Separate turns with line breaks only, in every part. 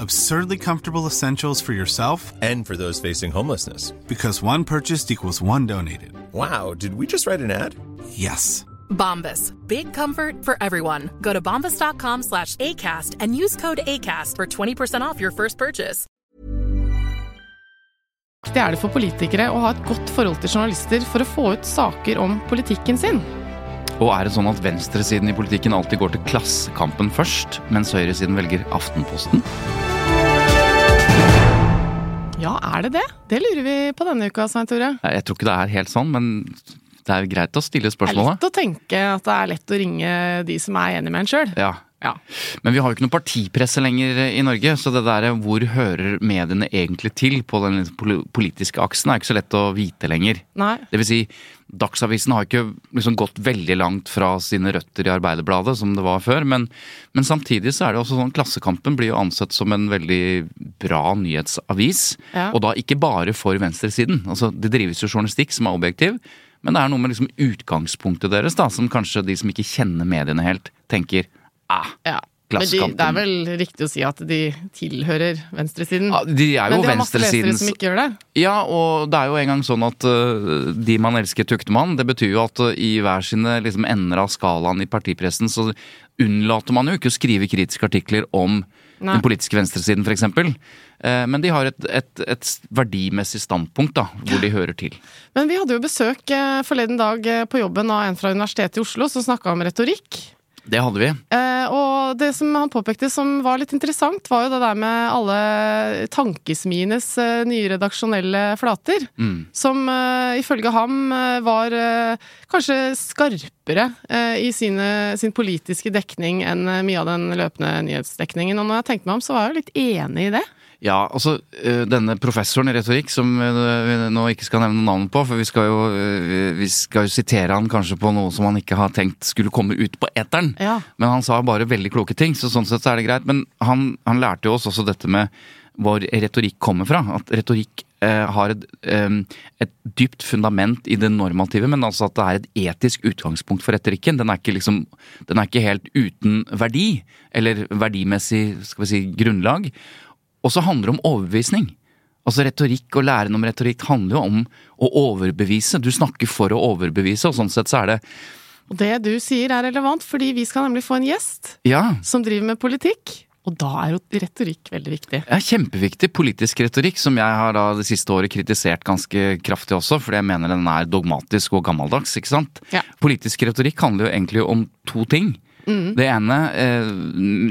Absurdly comfortable essentials for yourself
And for those facing homelessness.
because one purchased equals one donated.
Wow, did we just write an ad?
Yes.
Bombas. Big comfort for everyone. Go to bombas.com slash ACAST and use code ACAST for 20% off your first purchase.
Det er det for politikere å ha et godt forhold til journalister for å få ut saker om politikken sin?
Og er det sånn at venstresiden i politikken alltid går til Klassekampen først, mens høyresiden velger Aftenposten?
Ja, er det det? Det lurer vi på denne uka, Svein Tore.
Jeg tror ikke det er helt sånn, men det er greit å stille
Det er lett å tenke at det er lett å ringe de som er enig med en sjøl.
Ja.
Ja.
Men vi har jo ikke noe partipresse lenger i Norge, så det der hvor hører mediene egentlig til på den liksom politiske aksen, er ikke så lett å vite lenger.
Nei.
Det vil si, Dagsavisen har ikke liksom gått veldig langt fra sine røtter i Arbeiderbladet, som det var før, men, men samtidig så er det også sånn Klassekampen blir jo ansett som en veldig bra nyhetsavis,
Ja.
og da ikke bare for venstresiden. Altså, Det drives jo journalistikk som er objektiv, men det er noe med liksom utgangspunktet deres da, som kanskje de som ikke kjenner mediene helt, tenker ah,
Ja. Men de, det er vel riktig å si at de tilhører venstresiden.
ja, De er jo
Men de har masse lesere som ikke gjør det.
Ja, og det er jo engang sånn at uh, de man elsker tukter man. Det betyr jo at uh, i hver sine liksom, ender av skalaen i partipressen så unnlater man jo ikke å skrive kritiske artikler om
Nei.
den politiske venstresiden f.eks. Eh, men de har et, et, et verdimessig standpunkt da, hvor de hører til.
Men vi hadde jo besøk eh, forleden dag eh, på jobben av en fra Universitetet i Oslo som snakka om retorikk.
Det hadde vi.
Eh, og det som han påpekte som var litt interessant, var jo det der med alle tankesmienes eh, nye redaksjonelle flater.
Mm.
Som eh, ifølge ham eh, var eh, kanskje skarpere eh, i sine, sin politiske dekning enn mye av den løpende nyhetsdekningen. Og når jeg tenkte meg om, så var jeg jo litt enig i det.
Ja, altså øh, denne professoren i retorikk, som øh, vi nå ikke skal nevne navnet på, for vi skal, jo, øh, vi skal jo sitere han kanskje på noe som han ikke har tenkt skulle komme ut på eteren.
Ja.
Men han sa bare veldig kloke ting, så sånn sett så er det greit. Men han, han lærte jo oss også dette med hvor retorikk kommer fra. At retorikk eh, har et, eh, et dypt fundament i det normative, men altså at det er et etisk utgangspunkt for retorikken. Den er ikke, liksom, den er ikke helt uten verdi, eller verdimessig skal vi si, grunnlag. Og så handler det om overbevisning. Altså Retorikk og læren om retorikk handler jo om å overbevise. Du snakker for å overbevise, og sånn sett så er det
Og det du sier er relevant, fordi vi skal nemlig få en gjest
Ja,
som driver med politikk. Og da er jo retorikk veldig viktig.
Ja, kjempeviktig politisk retorikk, som jeg har da det siste året kritisert ganske kraftig også, fordi jeg mener den er dogmatisk og gammeldags, ikke sant?
Ja.
Politisk retorikk handler jo egentlig om to ting. Det ene, eh,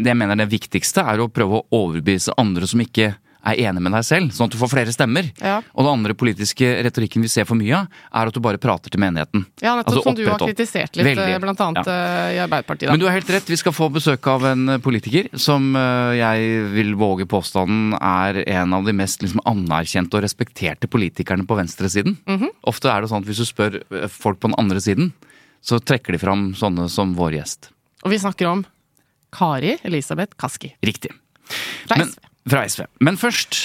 det jeg mener det viktigste, er å prøve å overbevise andre som ikke er enig med deg selv, sånn at du får flere stemmer.
Ja.
Og den andre politiske retorikken vi ser for mye av, er at du bare prater til menigheten.
Ja, nettopp
Altså
som du har kritisert litt,
Veldig.
eh, blant annet
Ja.
eh, i Arbeiderpartiet. Da.
Men du har helt rett, vi skal få besøk av en politiker som jeg vil våge påstanden er en av de mest liksom, anerkjente og respekterte politikerne på venstresiden.
Mhm.
Ofte er det sånn at hvis du spør folk på den andre siden, så trekker de fram sånne som vår gjest.
Og vi snakker om Kari Elisabeth Kaski
Riktig.
fra
Men,
SV.
fra SV. Men først,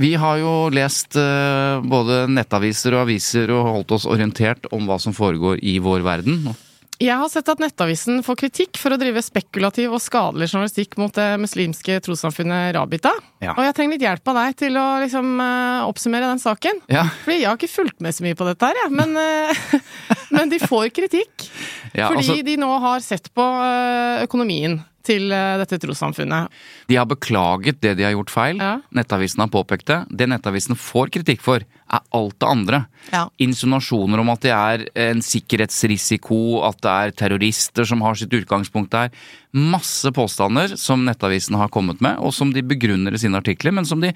vi har jo lest eh, både nettaviser og aviser og holdt oss orientert om hva som foregår i vår verden.
Jeg har sett at Nettavisen får kritikk for å drive spekulativ og skadelig journalistikk mot det muslimske trossamfunnet Rabita.
Ja.
Og jeg trenger litt hjelp av deg til å liksom uh, oppsummere den saken.
Ja,
Fordi jeg har ikke fulgt med så mye på dette her, jeg. Men, uh, men de får kritikk.
ja
fordi
altså,
de nå har sett på uh, økonomien til eh, dette trossamfunnet.
De har beklaget det de har gjort feil.
Ja.
Nettavisen har påpekt det. Det Nettavisen får kritikk for, er alt det andre.
Ja.
Insinuasjoner om at det er en sikkerhetsrisiko, at det er terrorister som har sitt utgangspunkt der. Masse påstander som Nettavisen har kommet med, og som de begrunner i sine artikler, men som de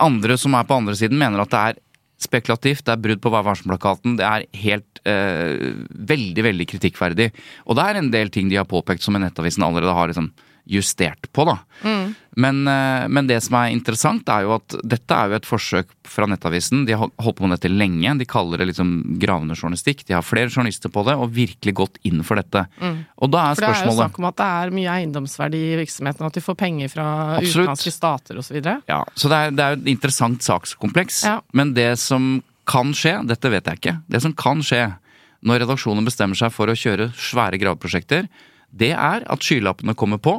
andre som er på andre siden, mener at det er spekulativt, det er brudd på Vær. Det er helt eh, veldig, veldig kritikkverdig. Og det er en del ting de har påpekt som Nettavisen allerede har liksom justert på, da. Men, eh, men det som er interessant, er jo at dette er jo et forsøk fra Nettavisen. De har holdt på med dette lenge. De kaller det liksom gravende journalistikk. De har flere journalister på det, og virkelig gått inn for dette. Og da er
For det er jo
spørsmålet
snakk om at det er mye eiendomsverdi i virksomheten, at de får penger fra
Absolutt.
utenlandske stater osv.
Ja, så det er, det er et interessant sakskompleks.
Ja.
Men det som kan skje, dette vet jeg ikke, det som kan skje når redaksjonen bestemmer seg for å kjøre svære graveprosjekter, det er at skylappene kommer på,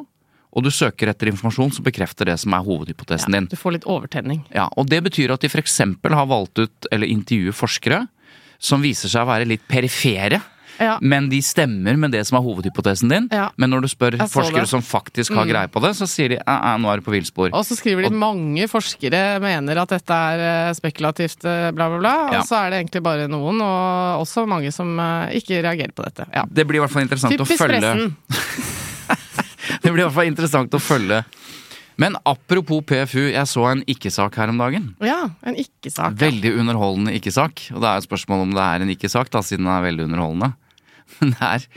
og du søker etter informasjon som bekrefter det som er hovedhypotesen din.
Du får litt overtenning.
Ja, og det betyr at de f.eks. har valgt ut eller intervjuer forskere som viser seg å være litt perifere.
Ja.
Men de stemmer med det som er hovedhypotesen din.
Ja.
Men når du spør forskere
det. Mm.
som faktisk har greie på det, så sier de at nå er du på villspor.
Og så skriver de at mange forskere mener at dette er eh, spekulativt, eh, bla, bla, bla.
Ja.
Og så er det egentlig bare noen, og også mange som eh, ikke reagerer på dette. Ja.
Det blir i hvert fall interessant
Typisk
å følge.
pressen.
Blir i hvert fall interessant å følge. Men apropos PFU, jeg så en ikke-sak her om dagen.
Ja, en ikke-sak. ja.
Veldig underholdende ikke-sak. Og det er jo spørsmål om det er en ikke-sak, da, siden den er veldig underholdende. Men det er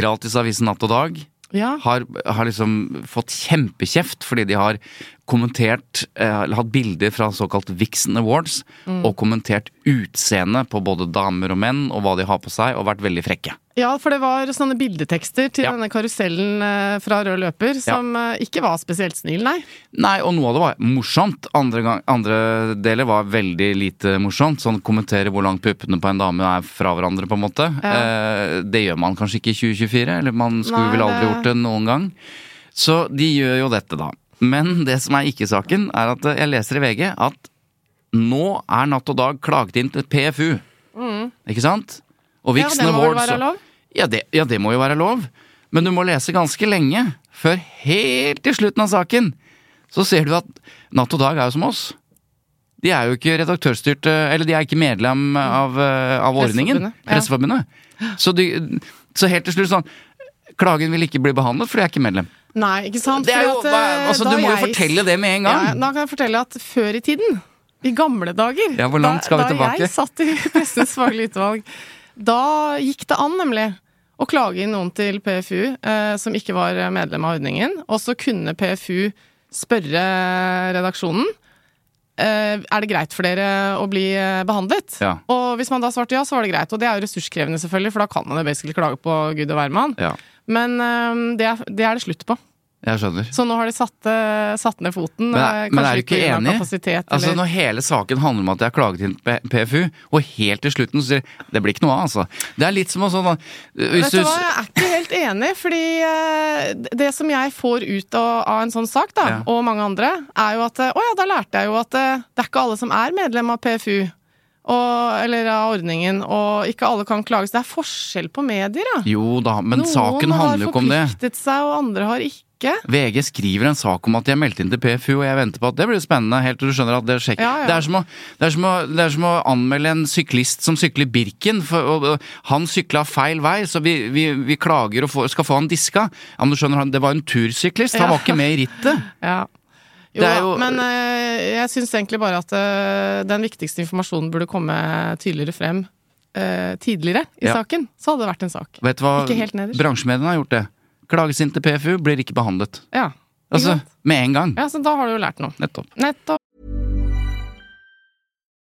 gratisavisen Natt og Dag.
Ja.
Har, har liksom fått kjempekjeft fordi de har kommentert eh, eller hatt bilder fra såkalt Vixen Awards
Mm.
og kommentert utseendet på både damer og menn og hva de har på seg, og vært veldig frekke.
ja, for det var sånne bildetekster til
Ja.
denne karusellen eh, fra Rød løper som ja. ikke var spesielt snill, nei.
Nei, og noe av det var morsomt. Andre, gang, andre deler var veldig lite morsomt. Sånn kommentere hvor langt puppene på en dame er fra hverandre, på en måte. Eh, det gjør man kanskje ikke i 2024, eller man skulle
Nei,
vel aldri
det-
gjort det noen gang. Så de gjør jo dette, da. Men det som er ikke-saken, er at jeg leser i VG at nå er Natt og Dag klaget inn til PFU. Ikke sant? Og
Mm. Ja, det må
Awards
være lov?
ja det, ja, det må jo være lov. Men du må lese ganske lenge, før helt til slutten av saken, så ser du at Natt og Dag er jo som oss. De er jo ikke redaktørstyrt eh, Eller de er ikke medlem av, eh, av ordningen.
Presseforbundet, ja.
Så, de, så helt til slutt sånn Klagen vil ikke bli behandlet, for de er ikke medlem.
Nei, ikke sant?
Det jo,
at,
hva,
eh,
altså, du må jo
jeg-
fortelle det med en gang.
Ja, da kan jeg fortelle at før i tiden, i gamle dager
Ja, hvor langt skal vi
da,
tilbake?
Da jeg satt i Pressens faglige utvalg, da gikk det an, nemlig, å klage inn noen til PFU eh, som ikke var medlem av ordningen, og så kunne PFU spørre redaksjonen eh, er det greit for dere å bli eh, behandlet?
Ja.
Og hvis man da svarte ja, så var det greit. Og det er jo ressurskrevende, selvfølgelig, for da kan man jo basically klage på gud og hvermann.
Ja,
Men eh, det, er, det er det slutt på.
jeg skjønner.
Så nå har de satt, eh, satt ned foten.
Men,
eh,
men er du ikke enig? Altså Når hele saken handler om at jeg har klaget inn PFU, og helt til slutten så sier de, det blir ikke noe av, altså. Det er litt som å sånn hvis
Vet du hva, jeg er ikke helt enig, fordi eh, det som jeg får ut av, av en sånn sak, da,
Ja.
og mange andre, er jo at eh, Å ja, da lærte jeg jo at eh, det er ikke alle som er medlem av PFU. Og, eller av ordningen, og ikke alle kan klage. Så det er forskjell på medier, da.
Jo da, men
Noen
saken handler jo ikke om det.
Noen har forpliktet seg, og andre har ikke.
VG skriver en sak om at de er meldt inn til PFU, og jeg venter på at det blir spennende, helt til du skjønner at det er.
Ja, ja.
Det, er som å, det, er som å, det er som å anmelde en syklist som sykler Birken, for, og, og, han sykla feil vei, så vi, vi, vi klager og får, skal få han diska. Ja, men du skjønner, det var en tursyklist, han var ikke med i rittet.
Ja. Jo,
Det jo-
men eh, jeg syns egentlig bare at eh, den viktigste informasjonen burde komme tydeligere frem eh, tidligere i
Ja.
saken. Så hadde det vært en sak.
Vet du hva bransjemediene har gjort det? Klagesinte PFU, blir ikke behandlet.
Ja. Ikke
Altså,
sant?
med en gang.
ja, så da har du jo lært noe.
Nettopp.
Nettopp.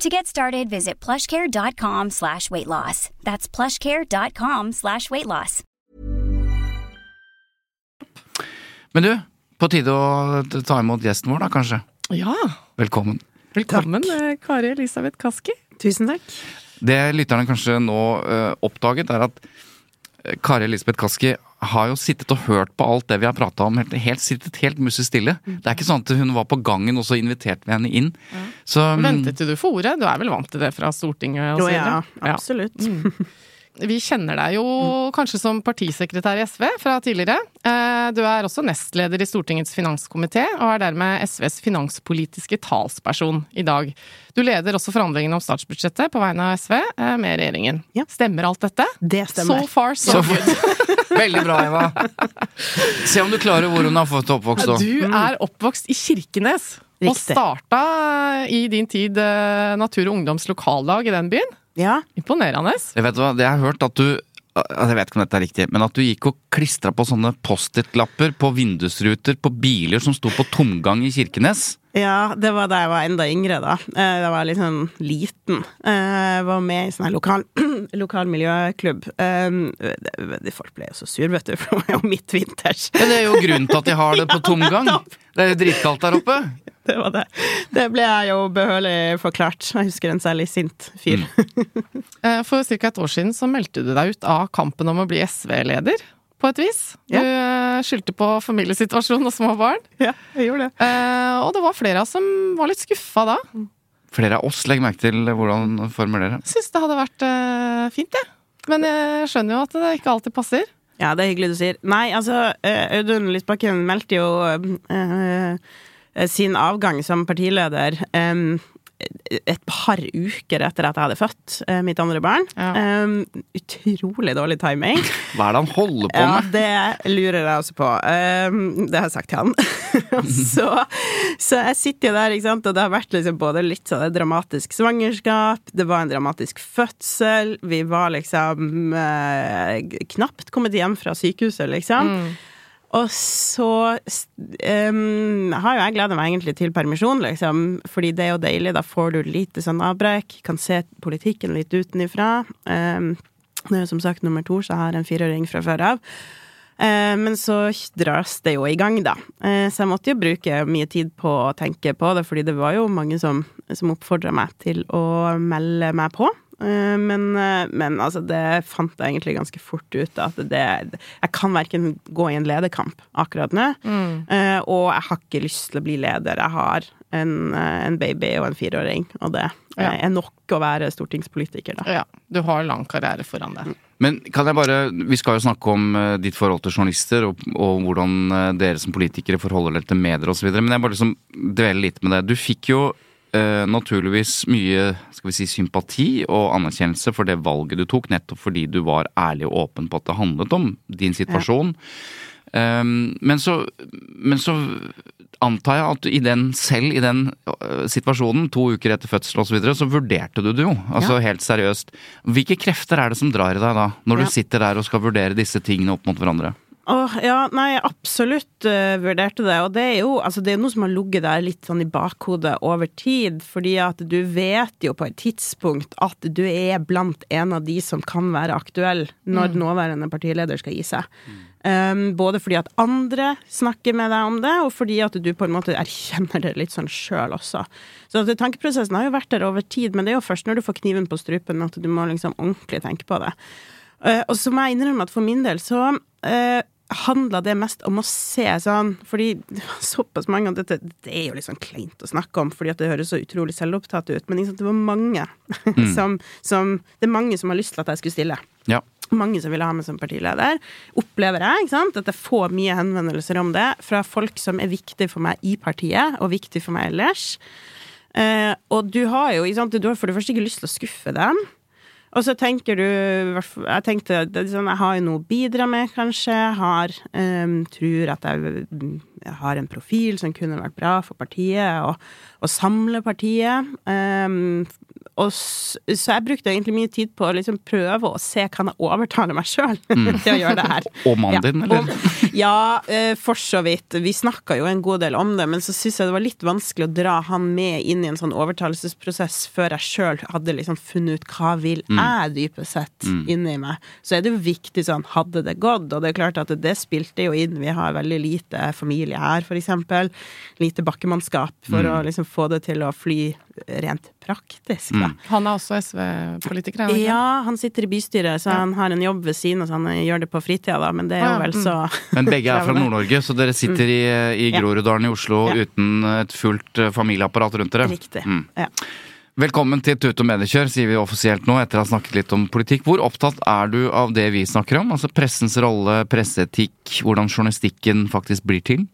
To get started, visit plushcare.com slash weight loss. That's plushcare.com slash weight loss.
Men du, på tide å ta imot gjesten vår, da, kanskje.
Ja.
Velkommen.
Velkommen, takk. Kari Elisabeth Kaski.
Tusen takk.
Det lytterne kanskje nå uh, oppdaget, er at eh, Kari Elisabeth Kaski har jo sittet og hørt på alt det vi har prata om, helt, helt, sittet helt musestille. Det er ikke sånn at hun var på gangen, og så inviterte vi henne inn. Så mm,
Ventet du for ordet? Du er vel vant til det fra Stortinget? og
Jo,
absolutt.
ja,
videre? Vi kjenner deg jo kanskje som partisekretær i SV fra tidligere. Eh, Du er også nestleder i Stortingets finanskomité, og er dermed SVs finanspolitiske talsperson i dag. Du leder også forhandlingene om statsbudsjettet på vegne av SV eh, med regjeringen.
Ja.
Stemmer alt dette?
Det stemmer.
So far, so,
so
good.
Veldig bra, Eva. Se om du klarer hvor hun har fått oppvokst. da.
Du er oppvokst i Kirkenes. Og
Riktig.
starta i din tid eh, Natur og Ungdoms lokallag i den byen.
Ja,
Imponerende.
Jeg vet hva, jeg har hørt at du altså, Jeg vet ikke om dette er riktig, men at du gikk og klistra på sånne Post-It-lapper på vindusruter på biler som sto på tomgang i Kirkenes.
ja, det var da jeg var enda yngre, da. Eh, Da var jeg litt sånn liten. Eh, Jeg var med i sånn her lokal, lokal miljøklubb. Eh, det- det- Folk ble jo så sur, vet du, for det var jo midtvinters.
Ja, det er jo grunnen til at de har det på tomgang. Det er jo dritkaldt der oppe.
Det var det. Det ble jeg jo behørig forklart. Jeg husker en særlig sint fyr.
Mm. For ca. et år siden så meldte du deg ut av kampen om å bli SV-leder, på et vis. Du
Ja.
eh, skyldte på familiesituasjonen og små barn.
Ja, jeg gjorde det.
Eh, Og det var flere av oss som var litt skuffa da.
Flere av oss, legg merke til hvordan du formulerer.
Syns det hadde vært eh, fint, jeg. Men jeg skjønner jo at det ikke alltid passer.
Ja, det er hyggelig du sier. Nei, altså, eh, Audun Lysbakken meldte jo øh, eh, sin avgang som partileder eh, et par uker etter at jeg hadde født eh, mitt andre barn.
Ja.
Um, utrolig dårlig timing.
Hva er det han holder på med?
Ja, det lurer jeg også på. Um, det har jeg sagt til han. så, så jeg sitter jo der, ikke sant, og det har vært liksom både litt sånn et dramatisk svangerskap, det var en dramatisk fødsel, vi var liksom uh, knapt kommet hjem fra sykehuset, liksom. Og så um, har jo jeg gleda meg egentlig til permisjon, liksom, fordi det er jo deilig. Da får du lite sånn avbrekk, kan se politikken litt utenifra. Um, det er jo som sagt nummer to, så jeg har en fireåring fra før av. Men så dras det jo i gang, da. Eh, så jeg måtte jo bruke mye tid på å tenke på det, fordi det var jo mange som, som oppfordra meg til å melde meg på. Eh, men, eh, men altså, det fant jeg egentlig ganske fort ut at det Jeg kan verken gå i en lederkamp akkurat nå, mm. og jeg har ikke lyst til å bli leder. Jeg har en, eh, en baby og en fireåring, og det
Ja.
er nok å være stortingspolitiker, da.
Ja, du har lang karriere foran deg.
Men kan jeg bare, Vi skal jo snakke om eh, ditt forhold til journalister, og, og hvordan eh, dere som politikere forholder dere til medier osv. Men jeg bare liksom dveler litt med det. Du fikk jo eh, naturligvis mye skal vi si, sympati og anerkjennelse for det valget du tok, nettopp fordi du var ærlig og åpen på at det handlet om din situasjon. Um, men, så, men så antar jeg at i den, selv i den uh, situasjonen, to uker etter fødsel osv., så, videre, så vurderte du det jo. Altså helt seriøst. Hvilke krefter er det som drar i deg da, når
Ja.
du sitter der og skal vurdere disse tingene opp mot hverandre?
Åh, ja, nei, jeg absolutt uh, vurderte det. Og det er jo altså, det er noe som har ligget der litt sånn i bakhodet over tid. Fordi at du vet jo på et tidspunkt at du er blant en av de som kan være aktuell når nåværende partileder skal gi seg. Um, både fordi at andre snakker med deg om det, og fordi at du på en måte erkjenner det litt sånn sjøl også. Så at tankeprosessen har jo vært der over tid, men det er jo først når du får kniven på strupen at du må liksom ordentlig tenke på det. Uh, og så må jeg innrømme at for min del så uh, handla det mest om å se sånn Fordi det var såpass mange og dette, Det er jo litt sånn kleint å snakke om, fordi at det høres så utrolig selvopptatt ut, men liksom, det var mange som, som Det er mange som har lyst til at jeg skulle stille.
Ja.
Mange som ville ha meg som partileder. Opplever jeg ikke sant, at jeg får mye henvendelser om det fra folk som er viktige for meg i partiet, og viktige for meg ellers. Eh, og du har jo sant, du har for det første ikke lyst til å skuffe dem. Og så tenker du Jeg tenkte sånn, jeg har noe å bidra med, kanskje. Har um, Tror at jeg, jeg, har en profil som kunne vært bra for partiet, og, og samle partiet. Um, og så, jeg brukte egentlig mye tid på å liksom prøve å se kan jeg overtale meg sjøl mm. til å gjøre det her.
og mannen din, eller?
Og, ja, eh, for så vidt. Vi snakka jo en god del om det, men så syns jeg det var litt vanskelig å dra han med inn i en sånn overtalelsesprosess før jeg sjøl hadde liksom funnet ut hva vil mm. jeg dypest sett mm. inni meg. Så er det jo viktig sånn, hadde det gått? Og det er klart at det spilte jo inn. Vi har veldig lite familie her, for eksempel. Lite bakkemannskap for mm. å liksom få det til å fly rent praktisk, da.
Han er også SV-politiker?
Ja, han sitter i bystyret, så ja. han har en jobb ved siden av, så han gjør det på fritida, da, men det er jo vel så mm.
Men begge er fra Nord-Norge, så dere sitter i, i Groruddalen i Oslo ja. uten et fullt eh, familieapparat rundt dere?
Riktig. Mm. Ja.
Velkommen til Tut og mediekjør, sier vi offisielt nå etter å ha snakket litt om politikk. Hvor opptatt er du av det vi snakker om? Altså pressens rolle, presseetikk, hvordan journalistikken faktisk blir til?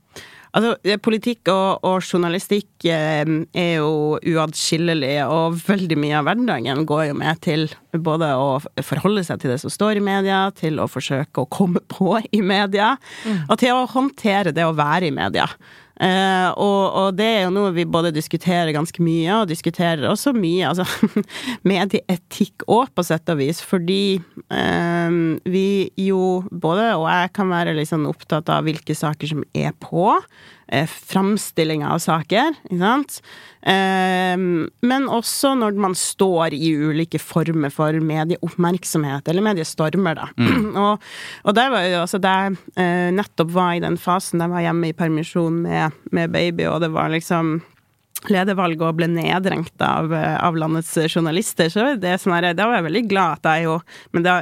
Altså, eh, politikk og, og journalistikk eh, er jo uatskillelig, og veldig mye av hverdagen går jo med til både å forholde seg til det som står i media, til å forsøke å komme på i media, mm. og til å håndtere det å være i media. Uh, og, og, det er jo noe vi både diskuterer ganske mye, og diskuterer også mye altså medieetikk òg, på sett og vis, fordi eh, vi jo både, og jeg kan være litt sånn opptatt av hvilke saker som er på, eh, framstillinga av saker, ikke sant. Eh, men også når man står i ulike former for medieoppmerksomhet, eller mediestormer, da. Mm. og, og der var jo altså der eh, nettopp var i den fasen der var hjemme i permisjon med, med baby, og det var liksom ledervalget og ble nedrengt av, av, landets journalister, så det sånn her, da var jeg veldig glad at jeg jo Men da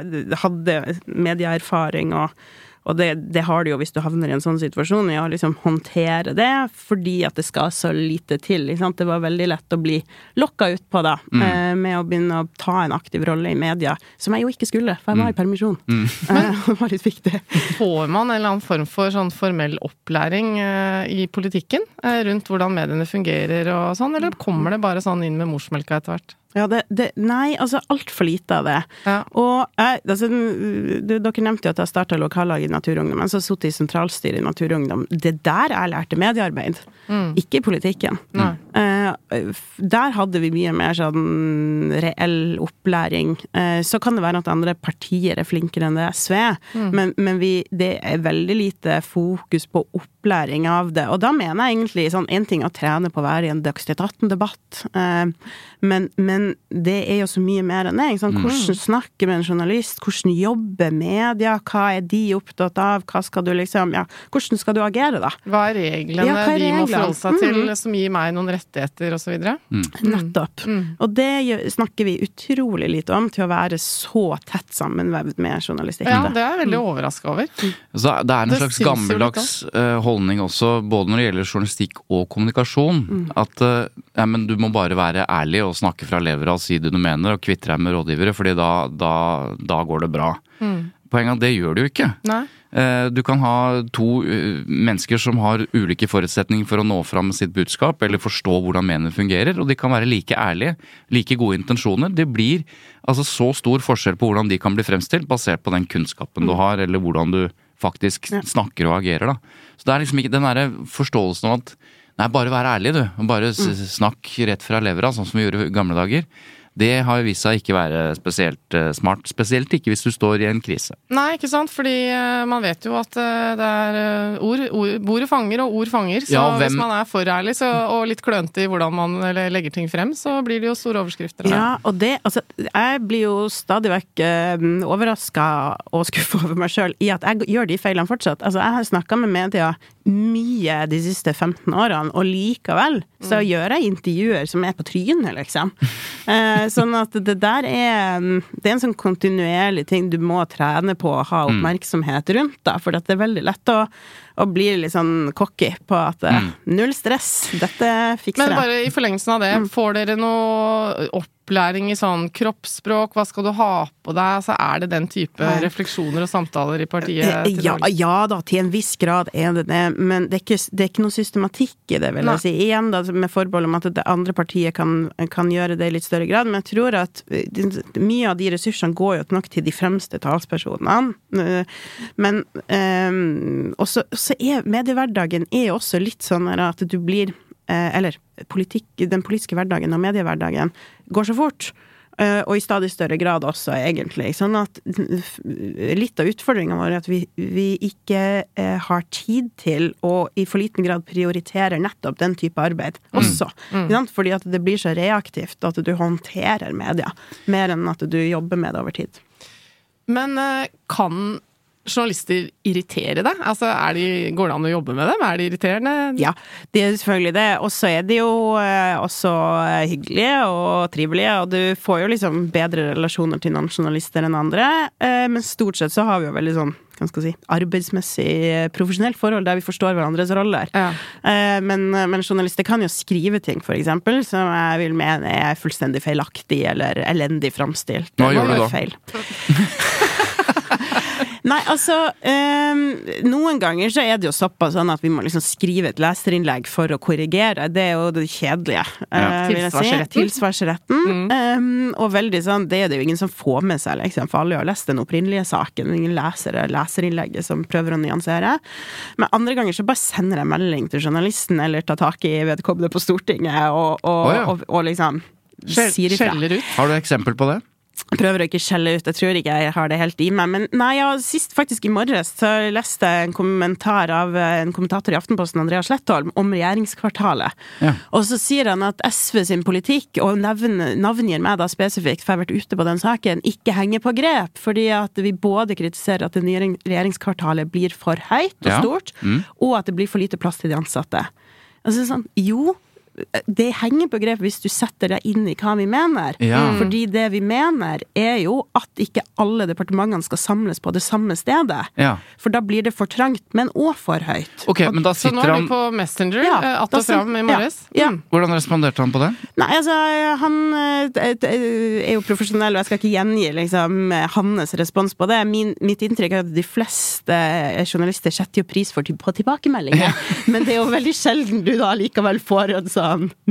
hadde medieerfaring og og det, det, har du jo hvis du havner i en sånn situasjon, i å liksom håndtere det, fordi at det skal så lite til. Det var veldig lett å bli lokka utpå, da, mm. Eh, med å begynne å ta en aktiv rolle i media, som jeg jo ikke skulle, for jeg var i mm. permisjon. Mm. det var litt viktig.
Får man en eller annen form for sånn formell opplæring uh, i politikken rundt hvordan mediene fungerer og sånn, eller kommer det bare sånn inn med morsmelka etter hvert?
Ja, det, det, nei, altså altfor lite av det. Ja. Og jeg, altså, du, dere nevnte jo at jeg starta lokallag i Naturungdom, men så satt i sentralstyret i Naturungdom. Det der jeg lærte mediearbeid, mm. ikke politikken. Mm. Uh, der hadde vi mye mer sånn reell opplæring. Eh, så kan det være at andre partier er flinkere enn det SV, mm. men, men vi, det er veldig lite fokus på opplæring av det. Og da mener jeg egentlig sånn én ting å trene på å være i en Dagsnytt 18-debatt, uh, men, men det er jo så mye mer enn det. Mm. Hvordan snakke med en journalist? Hvordan jobbe media? Hva er de opptatt av? Hva skal du liksom Ja, hvordan skal du agere, da?
Hva er reglene ja, er de må forholde seg til, mm. som gir meg noen rettigheter, osv.? Mm.
Nettopp. Mm. Og det snakker vi utrolig lite om, til å være så tett sammenvevd med journalistikk.
Ja, det er jeg veldig mm. overraska over.
Så det er en det slags gammeldags uh, holdning også, både når det gjelder journalistikk og kommunikasjon. Mm. At uh, ja, men du må bare være ærlig og snakke fra leveren og si det du mener, og kvitte deg med rådgivere, fordi da, da, da går det bra. Mm. Poenget er at det gjør det jo ikke.
Nei.
Eh, du kan ha to eh, mennesker som har ulike forutsetninger for å nå fram med sitt budskap, eller forstå hvordan mediene fungerer, og de kan være like ærlige, like gode intensjoner. Det blir altså så stor forskjell på hvordan de kan bli fremstilt, basert på den kunnskapen du mm. har, eller hvordan du faktisk snakker og agerer, da. Så det er liksom ikke den derre forståelsen av at Nei, bare vær ærlig, du. Bare mm. snakk rett fra levera, sånn som vi gjorde i gamle dager. Det har vist seg ikke være spesielt uh, smart. Spesielt ikke hvis du står i en krise.
Nei, ikke sant. Fordi uh, man vet jo at uh, det er ord, ord, Bordet fanger, og ord fanger. Så ja, hvis man er for ærlig så, og litt klønete i hvordan man legger ting frem, så blir det jo store overskrifter.
Ja, og det Altså, jeg blir jo stadig vekk uh, overraska og skuffa over meg sjøl i at jeg gjør de feilene fortsatt. Altså, jeg har snakka med media mye de siste 15 årene, og likevel så mm. gjør jeg intervjuer som er på trynet, liksom. Eh, sånn at det der er Det er en sånn kontinuerlig ting du må trene på å ha mm. oppmerksomhet rundt, da, for det er veldig lett å, å bli litt sånn cocky på at eh, null stress, dette fikser jeg.
Men
jeg.
bare i forlengelsen av det,
Mm.
får dere noe opplæring i sånn kroppsspråk, hva skal du ha på deg, så er det den type
Nei.
refleksjoner og samtaler i partiet?
Eh,
til
Ja, ja da, til en viss grad er det det, men det er ikke, det er ikke noe systematikk i det, vil
Nei.
jeg si. Igjen da, med forbehold om at det andre partiet kan, kan gjøre det i litt større grad, men jeg tror at eh, mye av de ressursene går jo nok til de fremste talspersonene. Eh, Men um, også, så er mediehverdagen er også litt sånn at du blir Eller politikk, den politiske hverdagen og mediehverdagen går så fort. Eh, og i stadig større grad også, egentlig. Sånn at litt av utfordringa vår er at vi, vi ikke eh, har tid til å i for liten grad prioritere nettopp den type arbeid også. Mm. Mm. Fordi at det blir så reaktivt at du håndterer media, mer enn at du jobber med det over tid.
Men eh, kan journalister irritere deg? Altså, er de, går det an å jobbe med dem? Er de irriterende?
Ja, det er selvfølgelig det. Og så er de jo eh, også hyggelige og trivelige, og du får jo liksom bedre relasjoner til noen journalister enn andre. Eh, men stort sett så har vi jo veldig sånn hva skal si, arbeidsmessig, eh, profesjonelt forhold der vi forstår hverandres roller.
Ja.
Eh, men, men journalister kan jo skrive ting, for eksempel, som jeg vil mene er fullstendig feilaktig eller elendig framstilt.
Hva gjør du da?
Feil. Nei, altså um, Noen ganger så er det jo såpass sånn at vi må liksom skrive et leserinnlegg for å korrigere. Det er jo det kjedelige. Ja. Uh, Tilsvarsretten. si.
Tilsvarsretten.
Mm. Um, og veldig sånn, det er det jo ingen som får med seg, liksom, for alle har lest den opprinnelige saken. Ingen lesere leserinnlegget som prøver å nyansere. Men andre ganger så bare sender jeg melding til journalisten eller tar tak i vedkommende på Stortinget og, og,
oh, ja.
og, og liksom.
Skjeller ut?
Har du eksempel på det?
Prøver å ikke skjelle ut, jeg tror ikke jeg har det helt i meg. Men nei, ja, sist faktisk i morges så leste jeg en kommentar av eh, en kommentator i Aftenposten, Andreas Slettholm, om regjeringskvartalet.
Ja.
Og så sier han at SV sin politikk, og navn, navngir meg da spesifikt, for jeg har vært ute på den saken, ikke henger på grep. Fordi at vi både kritiserer at det nye regjeringskvartalet blir for høyt og
Ja.
stort,
Mm.
og at det blir for lite plass til de ansatte. Altså sånn, jo, det henger på grep hvis du setter deg inn i hva vi mener.
Ja.
Fordi det vi mener, er jo at ikke alle departementene skal samles på det samme stedet.
Ja.
For da blir det for trangt, men òg for høyt.
Ok, men da
Så nå er
han
du på Messenger,
Ja,
eh, att og fram i morges?
Ja, ja.
Mm.
Hvordan responderte han på det?
Nei, altså, han eh, er jo profesjonell, og jeg skal ikke gjengi liksom, hans respons på det. Min, mitt inntrykk er at de fleste journalister setter jo pris for, på tilbakemeldinger, men det er jo veldig sjelden du da likevel får en sånn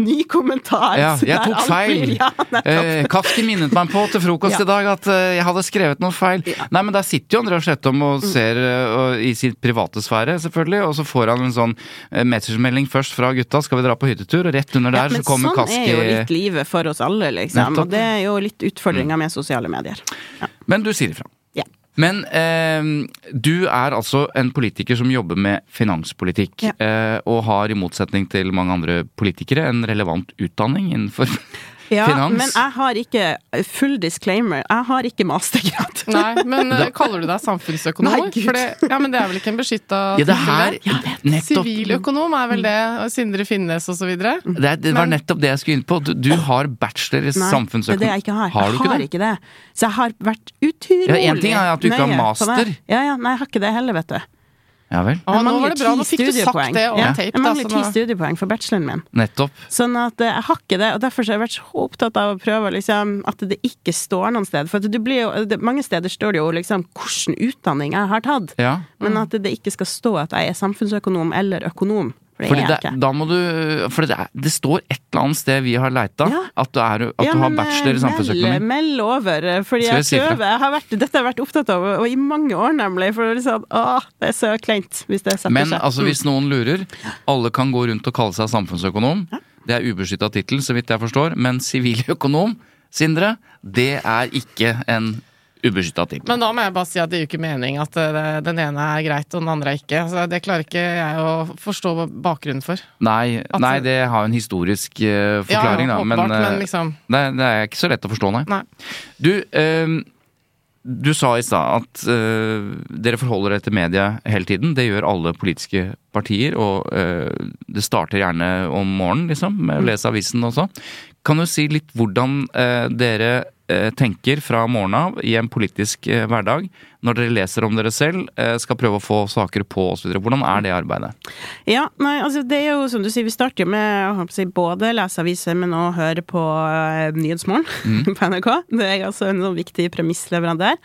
ny kommentar.
Ja, jeg tok feil.
Ja.
Eh, Kafki minnet meg på til frokost
Ja.
i dag at eh, jeg hadde skrevet noe feil. Nei, men der sitter jo Andreas Slettholm
Mm.
og ser eh, og, i sin private sfære, selvfølgelig, og så får han en sånn eh, messagemelding først fra gutta, skal vi dra på hyttetur, og rett under der så kommer
sånn
Kaski
er jo litt livet for oss alle, liksom.
Nettopp. Mm.
Og det er jo litt utfordringa med sosiale medier. Ja.
Men du sier ifra. Men eh, du er altså en politiker som jobber med finanspolitikk,
Ja.
eh, og har i motsetning til mange andre politikere en relevant utdanning innenfor
Ja,
finans.
men jeg har ikke Full disclaimer, jeg har ikke mastergrad.
Nei, men eh, kaller du deg samfunnsøkonom?
Nei, Gud.
Fordi, ja, men det er vel ikke en beskytta
Ja, det her nettopp
Siviløkonom er vel det, og Sindre Finnes og så videre.
det, det var
Men-
nettopp det jeg skulle inn på. Du, du har bachelor i
Nei, det er det jeg ikke har.
Har du
jeg
ikke
har
det?
ikke det. Så jeg har vært utrolig
Ja, en ting er at du ikke har master.
det. Ja, ja, nei, jeg har ikke det heller, vet du.
Ja vel.
Å,
Jeg
nå
mangler
var det bra,
ti
nå fikk du sagt
studiepoeng.
det
Ja,
tape.
Jeg mangler ti studiepoeng for bacheloren min.
Nettopp.
Sånn at eh, jeg har ikke det, og derfor har jeg vært så opptatt av å prøve liksom, at det ikke står noen sted. For at du blir jo, det, mange steder står det jo liksom hvilken utdanning jeg har tatt,
Ja.
men at det ikke skal stå at jeg er samfunnsøkonom eller økonom. For det
det, da må du For det, det står et eller annet sted vi har leita,
Ja.
at du, er, at
Ja,
du har
men,
bachelor i
eh,
samfunnsøkonomi.
Meld, over, eh, fordi jeg prøver. Jeg har vært, dette har jeg vært opptatt av, og i mange år nemlig. For er sånn, det er så kleint hvis det setter
Men
seg.
altså, hvis noen lurer, alle kan gå rundt og kalle seg samfunnsøkonom. Det er ubeskytta tittel, så vidt jeg forstår. Men siviløkonom, Sindre, det er ikke en ubeskytta ting.
Men da må jeg bare si at det gir jo ikke mening at eh, den ene er greit og den andre er ikke. Altså, det klarer ikke jeg å forstå bakgrunnen for.
Nei,
At-
nei, det har jo en historisk uh, forklaring,
ja,
da. Men, eh,
men liksom
det, det er ikke så lett å forstå, nei.
Nei.
Du, eh, du sa i stad at uh, dere forholder dere til media hele tiden. Det gjør alle politiske partier, og uh, det starter gjerne om morgenen, liksom, med å lese avisen også. Kan du si litt hvordan eh, dere eh, tenker fra morgenen av i en politisk eh, hverdag, når dere leser om dere selv, skal prøve å få saker på osv. Hvordan er det arbeidet?
Ja, nei, altså det er jo som du sier, vi starter jo med å si, både lese aviser, men òg høre på eh, Nyhetsmorgen på NRK. Det er altså en sånn viktig premissleverandør.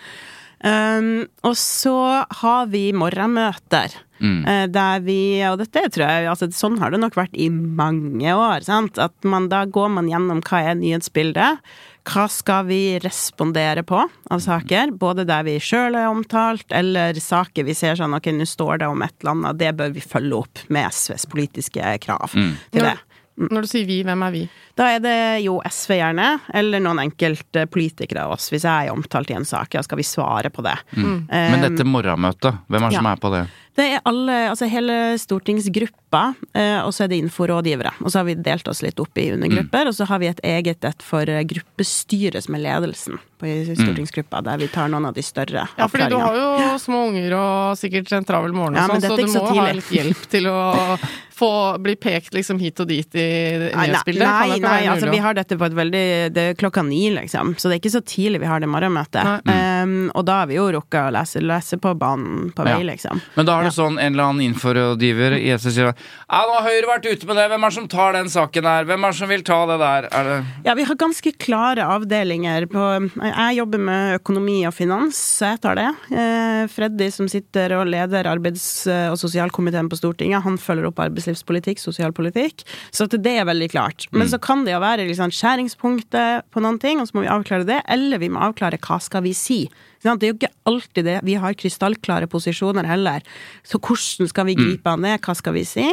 Um, og så har vi morgenmøter. Eh, Der vi, og dette tror jeg altså Sånn har det nok vært i mange år. Sant? At man, da går man gjennom hva er nyhetsbildet. Hva skal vi respondere på av saker? Både der vi sjøl er omtalt, eller saker vi ser sånn ok, nå står det om et eller annet, det bør vi følge opp med SVs politiske krav til det.
Når du sier vi, hvem er vi?
Da er det jo SV gjerne, eller noen enkelte politikere av oss. Hvis jeg er omtalt i en sak, ja, skal vi svare på det.
Mm. Men dette morgenmøtet, hvem er det som er på det?
Det er alle, altså hele stortingsgruppa, eh, og så er det inforådgivere. Og så har vi delt oss litt opp i undergrupper, og så har vi et eget et for eh, gruppestyret, som er ledelsen på stortingsgruppa, der vi tar noen av de større
Ja, fordi du har jo små unger og sikkert en travel morgen og
Ja,
sånn, så
er
du må
så
ha litt hjelp til å få bli pekt liksom hit og dit i
Nei,
nyhetsbildet. Kan
nei, nei altså vi har dette på et veldig Det er klokka ni, liksom. Så det er ikke så tidlig vi har det morgenmøtet.
Nei.
Um, og da har vi jo rukket å lese, lese på banen på vei,
Ja.
liksom.
Men da er det sånn en eller annen inforrådgiver i SV sier ja, nå har Høyre vært ute med det, hvem er det som tar den saken der? Hvem er det som vil ta det der? Er det
Ja, vi har ganske klare avdelinger på Jeg jobber med økonomi og finans, så jeg tar det. Uh, Freddy, som sitter og leder arbeids- og sosialkomiteen på Stortinget, han følger opp arbeidslivspolitikk, sosialpolitikk. Så at det er veldig klart. Men så kan det jo være liksom skjæringspunktet på noen ting, og så må vi avklare det. Eller vi må avklare hva skal vi si. Det er jo ikke alltid det. Vi har krystallklare posisjoner heller. Så hvordan skal vi gripe an det? Hva skal vi si?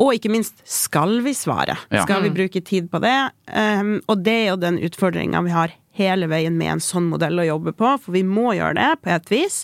Og ikke minst, skal vi svare?
Ja.
Skal vi bruke tid på det? Um, og det er jo den utfordringa vi har hele veien med en sånn modell å jobbe på, for vi må gjøre det på et vis.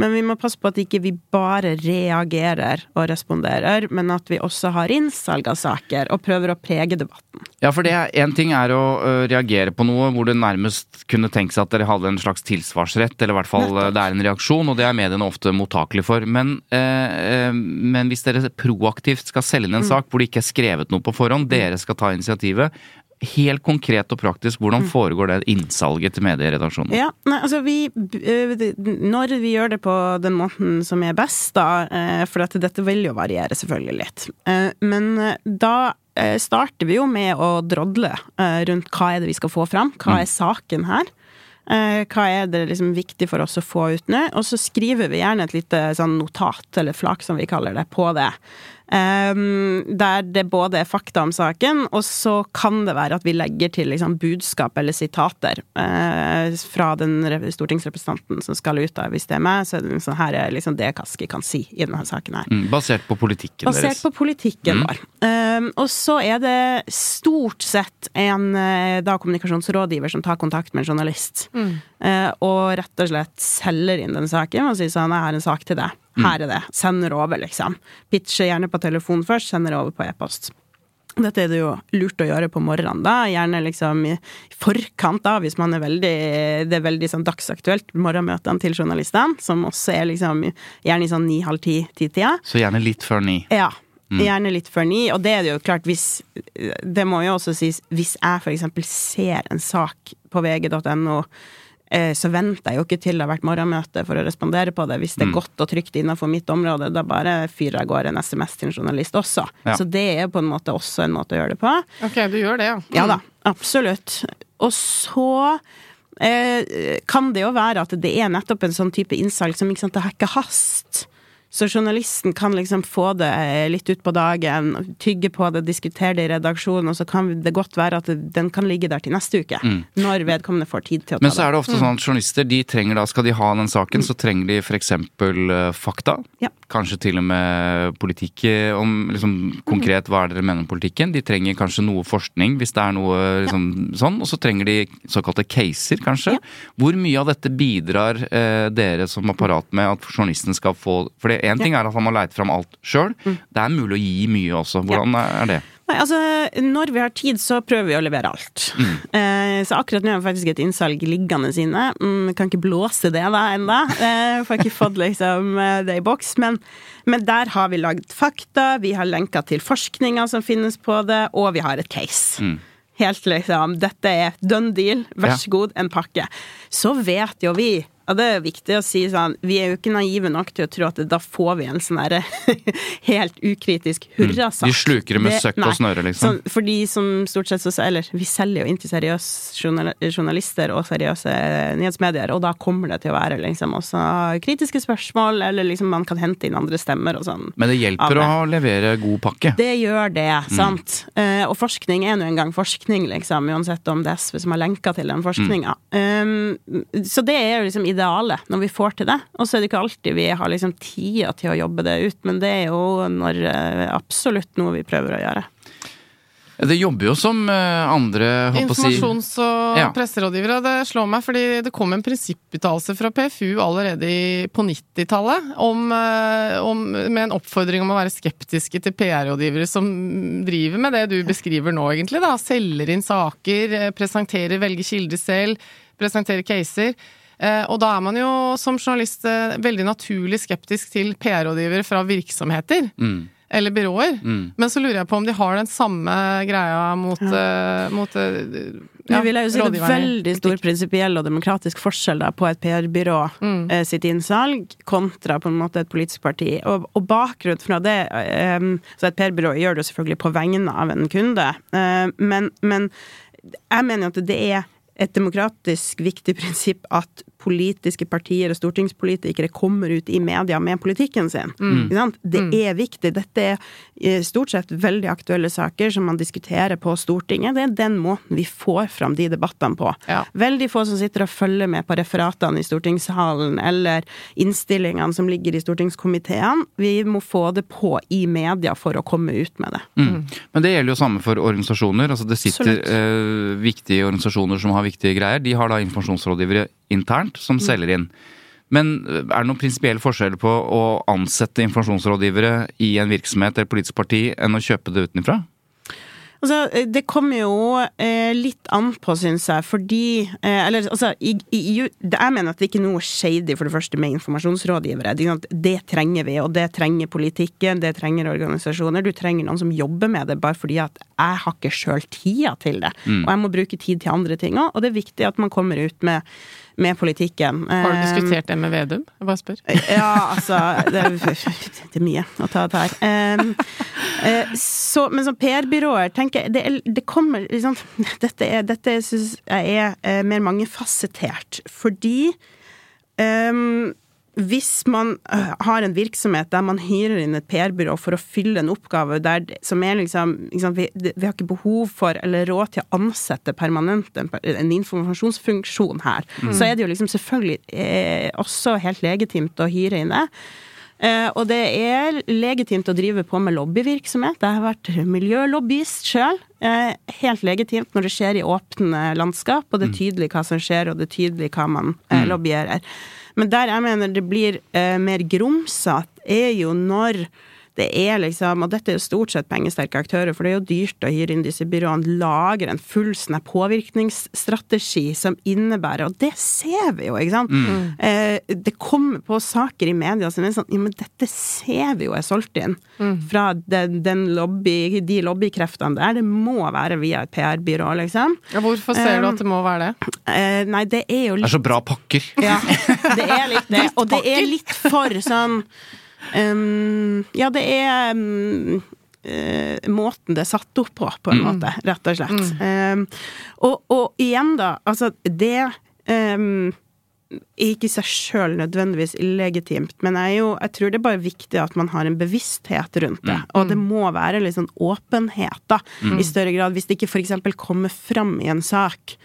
Men vi må passe på at ikke vi bare reagerer og responderer, men at vi også har innsalg av saker og prøver å prege debatten.
Ja, for det én ting er å reagere på noe hvor det nærmest kunne tenke seg at dere hadde en slags tilsvarsrett, eller i hvert fall ø, det er en reaksjon, og det er mediene ofte mottakelig for. Men, eh, men hvis dere proaktivt skal selge inn en sak hvor det ikke er skrevet noe på forhånd, dere skal ta initiativet. Helt konkret og praktisk, hvordan foregår det innsalget til medieredaksjonen?
Ja, nei, altså vi øh, Når vi gjør det på den måten som er best, da eh, For dette, dette vil jo variere selvfølgelig litt. Eh, Men eh, da eh, starter vi jo med å drodle eh, rundt hva er det vi skal få fram. Hva er saken her? Eh, Hva er det liksom viktig for oss å få ut nå? Og så skriver vi gjerne et lite sånn notat, eller flak som vi kaller det, på det. Um, der det både er fakta om saken, og så kan det være at vi legger til liksom, budskap eller sitater eh, fra den stortingsrepresentanten som skal ut. da, Hvis det er meg, så er det liksom, her er liksom det Kaski kan si i denne saken her.
Mm, Basert på politikken
Basert
deres.
på politikken vår. Um, og så er det stort sett en eh, da kommunikasjonsrådgiver som tar kontakt med en journalist. eh, og rett og slett selger inn den saken og sier sånn 'Jeg har en sak til deg. Her er det. Sender over', liksom. Pitcher gjerne på telefon først, sender over på e-post. Dette er det jo lurt å gjøre på morgenen, da. Gjerne liksom i forkant, da, hvis man er veldig Det er veldig sånn dagsaktuelt, morgenmøtene til journalistene, som også er liksom gjerne i sånn ni-halv ti-tida.
Så gjerne litt før ni.
Ja. Gjerne litt før ni. Og det er det jo klart, hvis Det må jo også sies, hvis jeg for eksempel ser en sak på vg.no så venter jeg jo ikke til det har vært morgenmøte for å respondere på det. Hvis det er godt og trygt innenfor mitt område, da bare fyrer jeg av gårde en SMS til en journalist også.
Ja.
Så det er på en måte også en måte å gjøre det på.
Ok, du gjør det, ja.
Ja da, absolutt. Og så eh, kan det jo være at det er nettopp en sånn type innsalg som ikke sant, det har ikke hast. Så journalisten kan liksom få det litt ut på dagen, tygge på det, diskutere det i redaksjonen, og så kan det godt være at den kan ligge der til neste uke. Når vedkommende får tid til å ta
det. Men så er det ofte sånn at journalister de trenger da, skal de ha den saken, så trenger de f.eks. fakta.
Ja.
Kanskje til og med politikk eh, om liksom, konkret hva er dere mener om politikken. De trenger kanskje noe forskning hvis det er noe liksom, sånn. Og så trenger de såkalte caser, kanskje.
Ja.
Hvor mye av dette bidrar eh, dere som apparat med at journalisten skal få For én ting er at han må leite fram alt sjøl.
Mm.
Det er mulig å gi mye også. Hvordan er det?
Nei, altså, når vi har tid, så prøver vi å levere alt. Eh, så akkurat nå har vi faktisk et innsalg liggende sine. Mm, kan ikke blåse det da ennå. Eh, får ikke fått liksom eh, det i boks. Men, men der har vi lagd fakta, vi har lenka til forskninga som finnes på det, og vi har et case. helt liksom Dette er done deal, vær så god, en pakke. Så vet jo vi og det er viktig å si sånn, vi er jo ikke naive nok til å tro at da får vi en sånn derre helt ukritisk hurrasak.
De sluker det med søkk og snøre, liksom.
Sånn, for de som stort sett så Eller vi selger jo inn til seriøse journalister og seriøse nyhetsmedier, og da kommer det til å være liksom også kritiske spørsmål, eller liksom man kan hente inn andre stemmer og sånn.
Men det hjelper å levere god pakke.
Det gjør det, sant. Eh, og forskning er nå engang forskning, liksom, uansett om det er SV som har lenka til den forskninga. Um, så det er jo liksom idealet, når vi får til det. Og så er det ikke alltid vi har liksom tida til å jobbe det ut, men det er jo når eh, absolutt noe vi prøver å gjøre.
Det jobber jo som eh, andre
Informasjons- og
Ja.
presserådgivere. Det slår meg, fordi det kom en prinsipputtalelse fra PFU allerede på 90-tallet om, eh, om, med en oppfordring om å være skeptiske til PR-rådgivere som driver med det du beskriver nå, egentlig. da, Selger inn saker, presenterer, velger kilder selv, presenterer caser. Eh, Og da er man jo som journalist eh, veldig naturlig skeptisk til PR-rådgivere fra virksomheter.
Mm.
Eller byråer. Men så lurer jeg på om de har den samme greia mot, eh, mot eh,
Nå vil jeg jo si det er veldig stor prinsipiell og demokratisk forskjell da, på et PR-byrå
Mm.
eh, sitt innsalg kontra på en måte et politisk parti. Og, og bakgrunnen fra det eh, Så et PR-byrå gjør det jo selvfølgelig på vegne av en kunde, eh, men, men jeg mener jo at det er et demokratisk viktig prinsipp at politiske partier og stortingspolitikere kommer ut i media med politikken sin.
Mm.
Ikke sant? Det er viktig. Dette er eh, stort sett veldig aktuelle saker som man diskuterer på Stortinget. Det er den måten vi får fram de debattene på.
Ja.
Veldig få som sitter og følger med på referatene i stortingssalen eller innstillingene som ligger i stortingskomiteene. Vi må få det på i media for å komme ut med det.
Mm. Men det gjelder jo samme for organisasjoner. Altså det sitter eh, viktige organisasjoner som har viktige greier. De har da informasjonsrådgivere internt som
Mm.
selger inn. Men eh, er det noen prinsipiell forskjell på å ansette informasjonsrådgivere i en virksomhet eller politisk parti enn å kjøpe det utenfra?
Altså, eh, det kommer jo eh, litt an på, syns jeg, fordi eh, Eller altså, i, i, jeg mener at det ikke er noe shady, for det første, med informasjonsrådgivere. Det, er det trenger vi, og det trenger politikken, det trenger organisasjoner. Du trenger noen som jobber med det, bare fordi at jeg har ikke sjøl tida til det. Og jeg må bruke tid til andre ting òg, og det er viktig at man kommer ut med, med politikken.
Har du
Eh,
diskutert det med Vedum? Jeg bare spør.
ja, altså det er, det er mye å ta av her. Eh, så, men som PR-byråer, tenker jeg det, det kommer liksom Dette, er, dette syns jeg er eh, mer mangefasettert. Fordi um, hvis man øh, har en virksomhet der man hyrer inn et PR-byrå for å fylle en oppgave der, som er liksom, liksom vi, vi har ikke behov for eller råd til å ansette permanent en, en informasjonsfunksjon her, så er det jo liksom selvfølgelig eh, også helt legitimt å hyre inn det. Eh, og det er legitimt å drive på med lobbyvirksomhet. Jeg har vært miljølobbyist sjøl. Eh, helt legitimt når det skjer i åpne landskap, og det er tydelig hva som skjer, og det er tydelig hva man eh, lobbyerer. Men der jeg mener det blir eh, mer grumsete, er jo når det er liksom, og dette er jo stort sett pengesterke aktører, for det er jo dyrt å hyre inn disse byråene, lager en full sånn påvirkningsstrategi som innebærer, og det ser vi jo, ikke sant? Eh, det kommer på saker i media som er sånn, ja, men dette ser vi jo er solgt inn fra den, den lobby, de lobbykreftene der. Det må være via et PR-byrå, liksom.
Ja, hvorfor ser du at det må være det?
Eh, nei, det er jo litt
Det er så bra pakker.
ja, det er litt det. Og det er litt for sånn um, Ja, det er um, uh, måten det er satt opp på, på en måte, rett og slett. Um, og, og igjen, da, altså det er ikke i seg sjøl nødvendigvis illegitimt, men jeg, jo, jeg tror det er bare viktig at man har en bevissthet rundt det. Og det må være litt sånn åpenhet, da, i større grad. Hvis det ikke eksempel kommer fram i en sak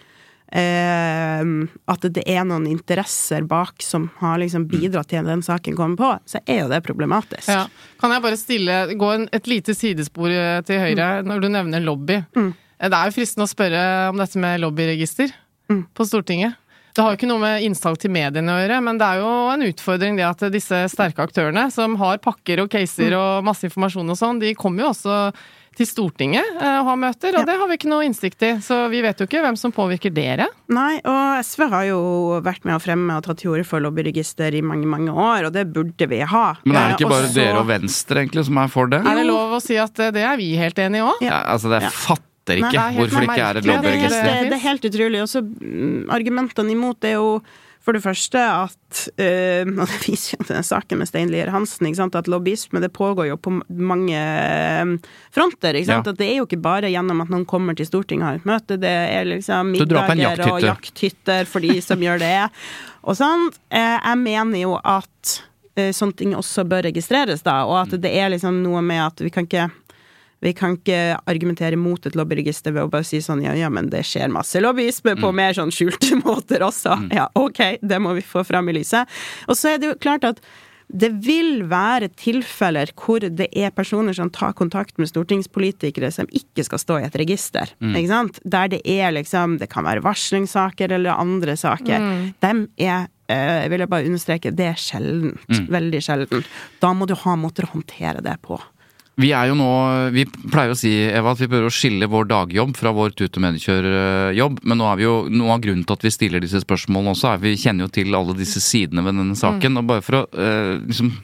at det er noen interesser bak som har liksom bidratt til at den saken kommer på, så er jo det problematisk.
Ja. Kan jeg bare stille, gå en, et lite sidespor eh, til høyre når du nevner lobby?
Mm.
Det er jo fristende å spørre om dette med lobbyregister
Mm.
på Stortinget. Det har jo ikke noe med innsalg til mediene å gjøre, men det er jo en utfordring det at disse sterke aktørene, som har pakker og caser
Mm.
og masse informasjon og sånn, de kommer jo også til Stortinget eh, og har møter, og
Ja.
det har vi ikke noe innsikt i. Så vi vet jo ikke hvem som påvirker dere.
Nei, og SV har jo vært med å fremme og tatt til orde for lobbyregister i mange, mange år, og det burde vi ha.
Men er det
Eh,
ikke bare
Også...
dere og Venstre egentlig som er for det?
Er det lov å si at eh, det er vi helt enige i òg?
Ja, altså det er
Ja.
Fatter ikke
Nei, det er helt
hvorfor det ikke er et
er
lobbyregister.
det, det er helt utrolig. Og så mm, argumentene imot er jo for det første at øh, Og det viser jo denne saken med Stein Lier Hansen, ikke sant, at lobbyisme det pågår jo på mange eh, fronter. Ikke sant?
Ja.
At det er jo ikke bare gjennom at noen kommer til Stortinget og har et møte, det er liksom middager
jakthytte.
og jakthytter for de som gjør det. Og sånn. Eh, jeg mener jo at eh, sånne ting også bør registreres, da, og at det er liksom noe med at vi kan ikke vi kan ikke argumentere mot et lobbyregister ved å bare si sånn ja, ja, men det skjer masse lobbyisme på mer sånn skjulte måter også. Ja, ok, det må vi få fram i lyset. Og så er det jo klart at det vil være tilfeller hvor det er personer som tar kontakt med stortingspolitikere som ikke skal stå i et register. Ikke sant? Der det er liksom Det kan være varslingssaker eller andre saker. Dem er eh, jeg vil bare understreke, det er sjeldent. Veldig sjelden. Da må du ha måter å håndtere det på.
Vi er jo nå Vi pleier å si Eva, at vi prøver å skille vår dagjobb fra vår tut- og mediekjørjobb. Men nå er vi jo, noe av grunnen til at vi stiller disse spørsmålene også, er vi kjenner jo til alle disse sidene ved denne saken. Og bare for å eh, liksom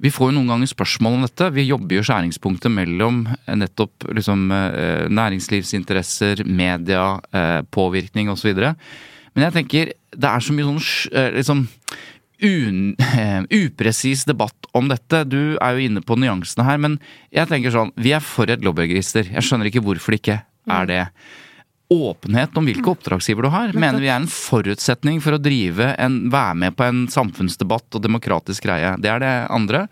Vi får jo noen ganger spørsmål om dette. Vi jobber jo skjæringspunktet mellom eh, nettopp liksom eh, næringslivsinteresser, media, eh, påvirkning osv. Men jeg tenker det er så mye sånn liksom un, eh, upresis debatt om dette. Du er jo inne på nyansene her, men jeg tenker sånn, vi er for et lobbyregister. Jeg skjønner ikke hvorfor det ikke er det. Åpenhet om hvilke oppdragsgiver du har, mener vi er en forutsetning for å drive en, være med på en samfunnsdebatt og demokratisk greie. Det er det andre.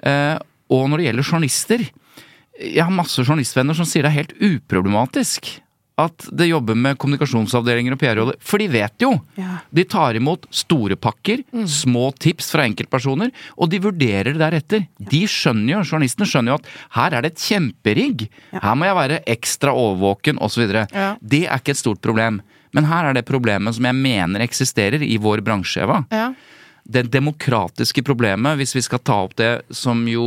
Eh, og når det gjelder journalister, jeg har masse journalistvenner som sier det er helt uproblematisk at det jobber med kommunikasjonsavdelinger og PR-roller, for de vet jo.
Ja.
De tar imot store pakker, små tips fra enkeltpersoner, og de vurderer det deretter. De skjønner jo, journalistene skjønner jo at her er det et kjemperigg. Her må jeg være ekstra overvåken, osv.
Ja.
Det er ikke et stort problem. Men her er det problemet som jeg mener eksisterer i vår bransje, Eva
Ja.
det demokratiske problemet, hvis vi skal ta opp det som jo,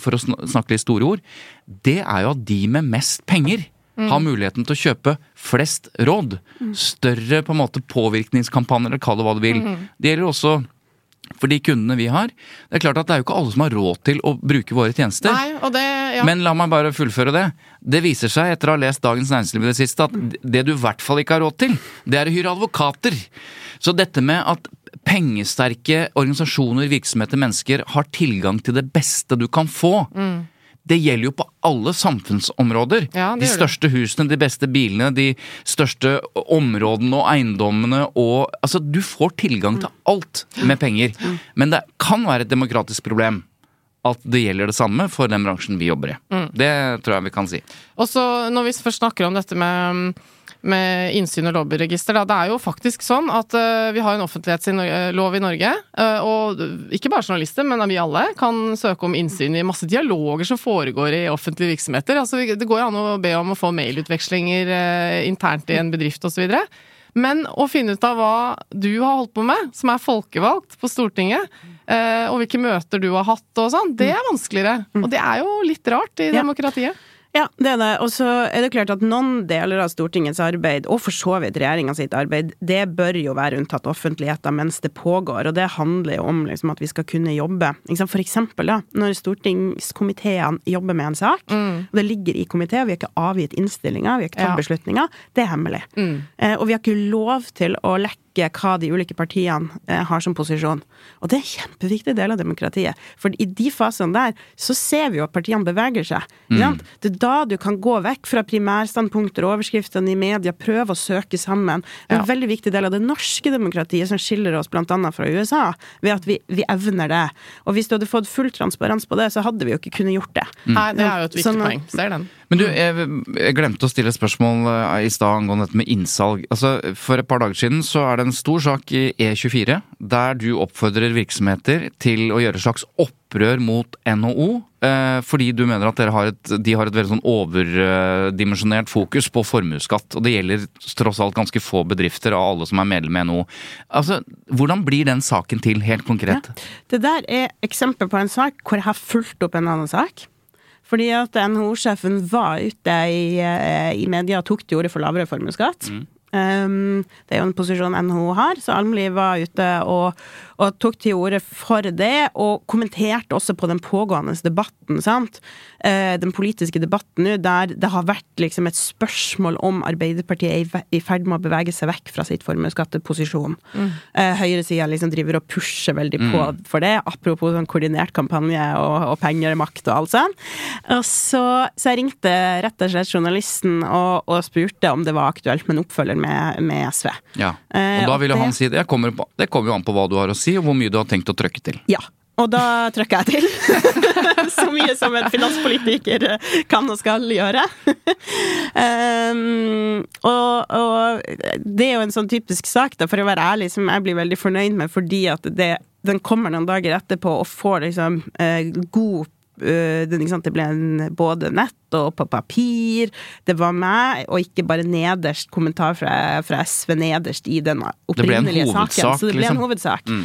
for å snakke litt store ord, det er jo at de med mest penger har muligheten til å kjøpe flest råd. Større på en måte påvirkningskampanjer, eller kall det hva du vil. Det gjelder også for de kundene vi har. Det er klart at det er jo ikke alle som har råd til å bruke våre tjenester.
Nei, det ja.
Men la meg bare fullføre det. Det viser seg etter å ha lest Dagens Næringsliv i det siste, at det du i hvert fall ikke har råd til, det er å hyre advokater. Så dette med at pengesterke organisasjoner, virksomheter, mennesker har tilgang til det beste du kan få. Det gjelder jo på alle samfunnsområder.
Ja,
de største husene, de beste bilene, de største områdene og eiendommene og Altså, du får tilgang til alt med penger. Men det kan være et demokratisk problem at det gjelder det samme for den bransjen vi jobber i. Det tror jeg vi kan si.
Og så når vi først snakker om dette med, med innsyn og lobbyregister, da, det er jo faktisk sånn at uh, vi har en offentlighetslov i Norge, Uh, og ikke bare journalister, men vi alle kan søke om innsyn i masse dialoger som foregår i offentlige virksomheter. Altså, det går jo an å be om å få mailutvekslinger uh, internt i en bedrift osv. Men å finne ut av hva du har holdt på med, som er folkevalgt på Stortinget, eh, og hvilke møter du har hatt og sånn, det er vanskeligere. Og det er jo litt rart i demokratiet.
Ja, det er det. Og så er det klart at noen deler av Stortingets arbeid, og for så vidt regjeringa sitt arbeid, det bør jo være unntatt offentligheten mens det pågår, og det handler jo om liksom, at vi skal kunne jobbe. For eksempel da, når stortingskomiteene jobber med en sak, og det ligger i komité, vi har ikke avgitt innstillinger, vi har ikke tatt
Ja.
beslutninger, det er hemmelig. Eh, og vi har ikke lov til å lekke hva de ulike partiene eh, har som posisjon. Og det er en kjempeviktig del av demokratiet. For i de fasene der så ser vi jo at partiene beveger seg. Mm. Det er da du kan gå vekk fra primærstandpunkter og overskriftene i media, prøve å søke sammen. Det er en
Ja.
veldig viktig del av det norske demokratiet som skiller oss annet fra USA, ved at vi, vi evner det. Og hvis du hadde fått full transparens på det, så hadde vi jo ikke kunnet gjort det.
Nei, det er jo et viktig
Sånn
poeng. Ser den.
Men du, jeg, jeg glemte å stille et spørsmål eh, i stad angående dette med innsalg. Altså, For et par dager siden så er det en stor sak i E24 der du oppfordrer virksomheter til å gjøre et slags opprør mot NHO. Eh, fordi du mener at har et, de har et veldig sånn overdimensjonert fokus på formuesskatt. Og det gjelder tross alt ganske få bedrifter av alle som er medlem i NHO. Altså, Hvordan blir den saken til, helt konkret?
Det der er eksempel på en sak hvor jeg har fulgt opp en annen sak. Fordi at NHO-sjefen var ute i, eh, i media og tok til orde for lavere formuesskatt. Um, det er jo en posisjon NHO har, så Almli var ute og, og tok til orde for det, og kommenterte også på den pågående debatten, sant. Eh, den politiske debatten nå, der det har vært liksom et spørsmål om Arbeiderpartiet er i ferd med å bevege seg vekk fra sitt formuesskatteposisjon. Mm. Eh, Høyresida liksom driver og pusher veldig på for det, apropos sånn koordinert kampanje og, og penger, makt og alt sånn. Og så, så jeg ringte rett og slett journalisten og, og spurte om det var aktuelt med en oppfølger med, med SV.
Ja.
Eh,
Og da
og
vil jo
det-
han si det. Kommer på, det kommer jo an på hva du har å si, og hvor mye du har tenkt å trøkke til.
Ja. Og da trykker jeg til. Så mye som en finanspolitiker kan og skal gjøre. um, og, og det er jo en sånn typisk sak, da, for å være ærlig, som jeg blir veldig fornøyd med, fordi at det, den kommer noen dager etterpå og får liksom eh, god eh, det, sant, det ble en, både nett og på papir. Det var meg, og ikke bare nederst kommentar fra, fra SV nederst i den opprinnelige saken. Så det ble
liksom.
en hovedsak.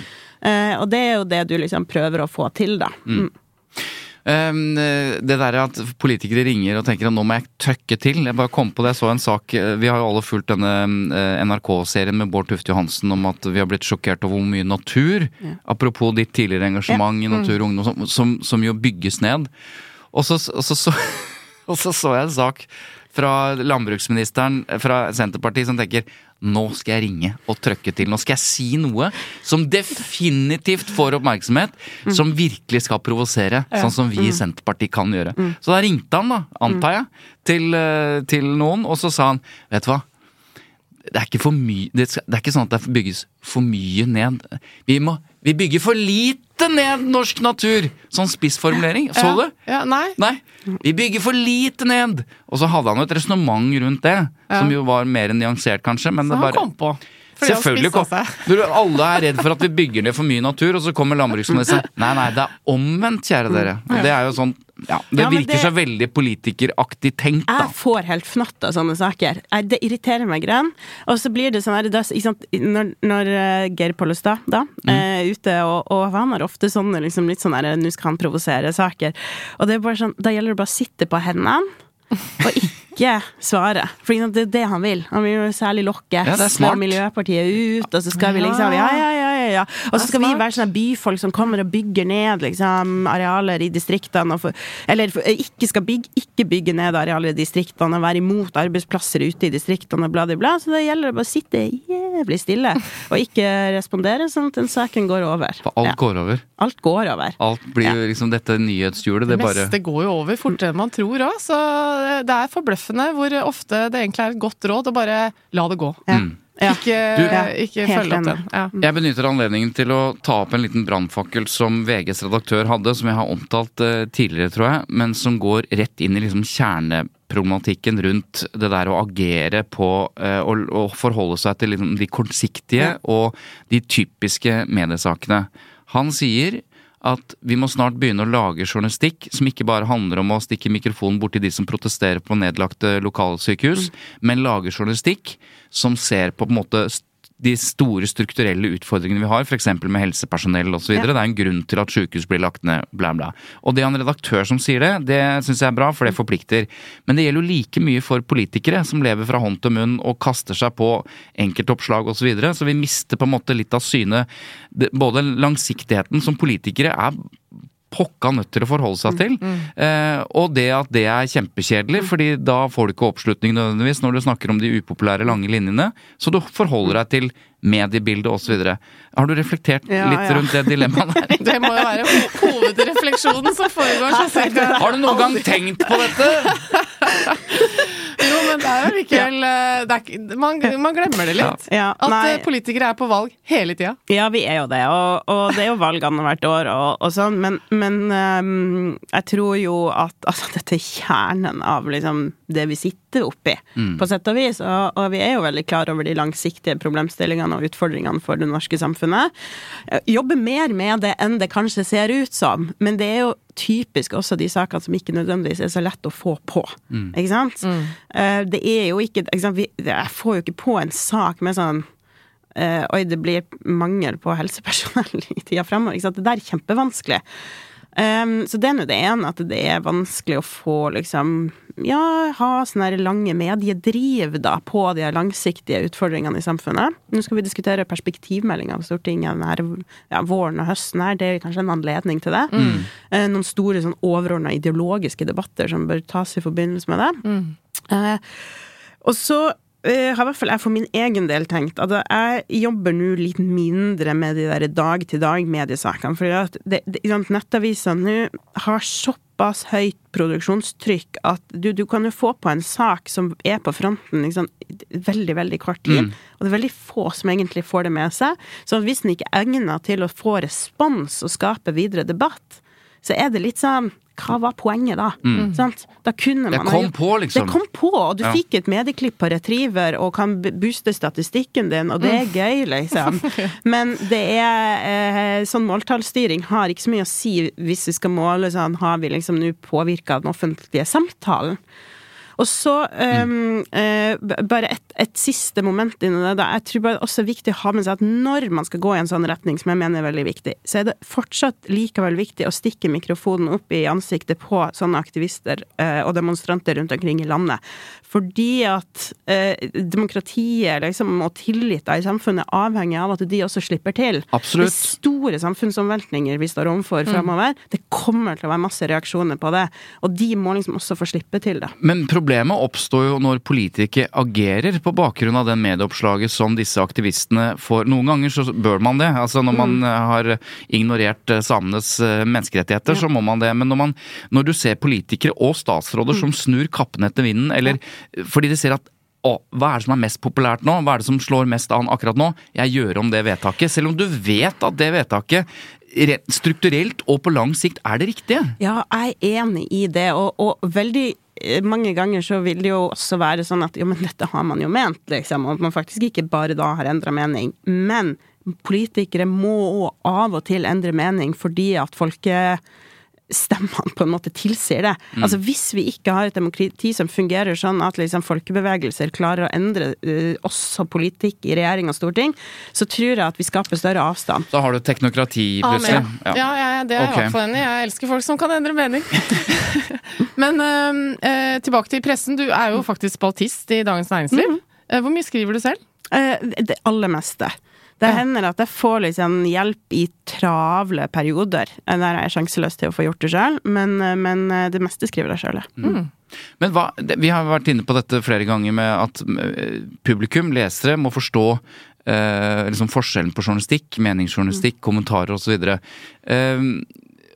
Eh, og det er jo det du liksom prøver å få til, da. Mm.
Um, det der at politikere ringer og tenker at nå må jeg tøkke til. Jeg bare kom på det, jeg så en sak eh, Vi har jo alle fulgt denne eh, NRK-serien med Bård Tufte Johansen om at vi har blitt sjokkert over hvor mye natur, apropos ditt tidligere engasjement i Natur og Ungdom, som, som, som jo bygges ned. Og så, og så, så, og så så jeg en sak fra landbruksministeren fra Senterpartiet som tenker nå skal jeg ringe og trøkke til. Nå skal jeg si noe som definitivt får oppmerksomhet, som virkelig skal provosere, sånn som vi i Senterpartiet kan gjøre. Så da ringte han, da, antar jeg, til, eh, til noen, og så sa han vet du hva. Det er ikke for mye det, skal, det er ikke sånn at det bygges for mye ned. Vi, må, vi bygger for lite ned norsk natur! Sånn spissformulering. Så du?
Ja, nei.
Nei. Vi bygger for lite ned! Og så hadde han jo et resonnement rundt det, som jo var mer nyansert, kanskje. Men
Så
det
han kom på.
Selvfølgelig kom. Når Alle er redd for at vi bygger ned for mye natur, og så kommer landbruksministeren Nei, nei, det er omvendt, kjære dere. Og det er jo sånn ja, Det
Ja,
virker
det-
så veldig politikeraktig tenkt, da.
Jeg får helt fnatt av sånne saker. Jeg, det irriterer meg grann. Og så blir det sånn her, Når, når eh, Geir Pollestad da er ute, og, og han har ofte sånne liksom, litt sånn her Nå skal han provosere saker. Og det er bare sånn, da gjelder det bare å sitte på hendene. Og ikke svare. For det er det han vil. Han vil jo særlig lokke
Ja,
Miljøpartiet ut, og så skal vi liksom Ja, ja, ja, ja, ja. Og så skal vi være sånne byfolk som kommer og bygger ned liksom arealer i distriktene, og for, eller for, ikke skal bygge, ikke bygge ned arealer i distriktene, og være imot arbeidsplasser ute i distriktene og bla, bla, bla. Så det gjelder å bare sitte jævlig stille, og ikke respondere, sånn at den saken går over.
For alt
Ja.
går over.
Alt går over.
Alt blir jo liksom dette nyhetshjulet.
Det
Det bare
meste går jo over fortere enn man tror òg, så det er forbløffende hvor ofte det egentlig er et godt råd å bare la det gå.
Ja.
Mm.
Ja.
Ikke,
Ja,
ikke
følg
følge opp den. Ja.
Jeg benytter anledningen til å ta opp en liten brannfakkel som VGs redaktør hadde, som jeg har omtalt uh, tidligere, tror jeg, men som går rett inn i liksom kjerneproblematikken rundt det der å agere på eh, og, og forholde seg til liksom de kortsiktige og de typiske mediesakene. Han sier at vi må snart begynne å lage journalistikk som ikke bare handler om å stikke mikrofonen borti de som protesterer på nedlagte lokalsykehus, men lage journalistikk som ser på på en måte de store strukturelle utfordringene vi har, f.eks. med helsepersonell osv.
Ja.
Det er en grunn til at sykehus blir lagt ned, bla, bla. Og det er en redaktør som sier det, det syns jeg er bra, for det forplikter. Men det gjelder jo like mye for politikere som lever fra hånd til munn og kaster seg på enkeltoppslag osv. Så, videre. så vi mister på en måte litt av syne både langsiktigheten som politikere er pokka nødt til å forholde seg til. Eh, og det at det er kjempekjedelig, fordi da får du ikke oppslutning nødvendigvis når du snakker om de upopulære lange linjene. Så du forholder deg til mediebildet osv. Har du reflektert
Ja,
litt
ja.
rundt det dilemmaet der?
Det må jo være hovedrefleksjonen som foregår.
Har du noen gang tenkt på dette?
Men det er jo likevel eh, man, man glemmer det litt.
Ja,
At
nei.
eh, politikere er på valg hele tida.
Ja, vi er jo det, og, og det er jo valgene hvert år og, og sånn, men, men um, jeg tror jo at altså, dette er kjernen av liksom det vi sitter oppi, på sett og vis, og, og vi er jo veldig klar over de langsiktige problemstillingene og utfordringene for det norske samfunnet. Eh, Jobber mer med det enn det kanskje ser ut som, men det er jo typisk også de sakene som ikke nødvendigvis er så lett å få på. Ikke sant? Eh, Det er jo ikke, ikke sant? Vi, Jeg får jo ikke på en sak med sånn eh, Oi, det blir mangel på helsepersonell i tida fremover. Ikke sant? Det der er kjempevanskelig. Um, så det er nå det ene, at det er vanskelig å få liksom Ja, ha sånne her lange mediedriv da på de langsiktige utfordringene i samfunnet. Nå skal vi diskutere perspektivmeldinga på Stortinget denne ja, våren og høsten her. Det er kanskje en anledning til det. Mm. Uh, noen store sånn overordna ideologiske debatter som bør tas i forbindelse med det. Mm. Uh, og så har i hvert fall jeg for min egen del tenkt at jeg jobber nå litt mindre med de der dag-til-dag-mediesakene. For det, det, nettavisene nå har såpass høyt produksjonstrykk at du, du, kan jo få på en sak som er på fronten liksom, veldig, veldig kort tid. Mm. Og det er veldig få som egentlig får det med seg. Så hvis den ikke er egnet til å få respons og skape videre debatt, så er det litt sånn hva var poenget da? Mm. Da kunne
man Det kom på, liksom.
Det kom på, og du ja. fikk et medieklipp på Retriever og kan booste statistikken din, og det er mm. gøy, liksom. Men det er eh, sånn måltallsstyring har ikke så mye å si hvis vi skal måle sånn, har vi liksom nå påvirka den offentlige samtalen? Og så um, uh, bare et, et, siste moment inni det. Da. Jeg tror bare det er også viktig å ha med seg at når man skal gå i en sånn retning, som jeg mener er veldig viktig, så er det fortsatt likevel viktig å stikke mikrofonen opp i ansiktet på sånne aktivister uh, og demonstranter rundt omkring i landet. Fordi at uh, demokratiet liksom, og tilliten i samfunnet er avhengig av at de også slipper til.
Absolutt.
Det er store samfunnsomveltninger vi står overfor mm. framover. Det kommer til å være masse reaksjoner på det, og de må liksom også få slippe til det.
Men Problemet oppstår jo når politikere agerer på bakgrunn av den medieoppslaget som disse aktivistene får. Noen ganger så bør man det. Altså når man mm. har ignorert eh, samenes eh, menneskerettigheter, så må man det. Men når, man, når du ser politikere og statsråder mm. som snur kappene etter vinden, eller fordi de ser at hva er det som er mest populært nå? Hva er det som slår mest an akkurat nå? Jeg gjør om det vedtaket. Selv om du vet at det vedtaket strukturelt og på lang sikt er det riktige.
Ja, jeg er enig i det, og, og veldig Eh, mange ganger så vil det jo også være sånn at jo, men dette har man jo ment, liksom, og at man faktisk ikke bare da har endra mening. Men politikere må av og til endre mening fordi at folket stemmene på en måte tilsier det. Mm. Altså Hvis vi ikke har et demokrati som fungerer sånn at liksom folkebevegelser klarer å endre uh, også politikk i regjering og storting, så tror jeg at vi skaper større avstand.
Da har du teknokrati, plutselig.
Ja, ja, ja det er jeg okay. i hvert fall enig i. Jeg elsker folk som kan endre mening. Men uh, tilbake til pressen. Du er jo faktisk spaltist i Dagens Næringsliv. Mm. hvor mye skriver du selv?
det aller meste. Det hender at jeg får liksom hjelp i travle perioder der jeg er sjanseløs til å få gjort det sjøl, men, men, det meste skriver jeg sjøl,
mm. mm. Men hva, Vi har vært inne på dette flere ganger med at eh, publikum, lesere, må forstå eh, liksom forskjellen på journalistikk, meningsjournalistikk, mm. kommentarer osv. Eh,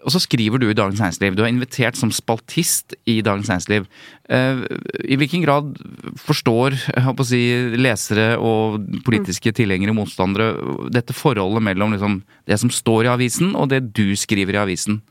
og så skriver du i Dagens Næringsliv. Du er invitert som spaltist i Dagens Næringsliv. Eh, I hvilken grad forstår si, lesere og politiske tilhengere og motstandere dette forholdet mellom liksom, det som står i avisen og det du skriver i avisen?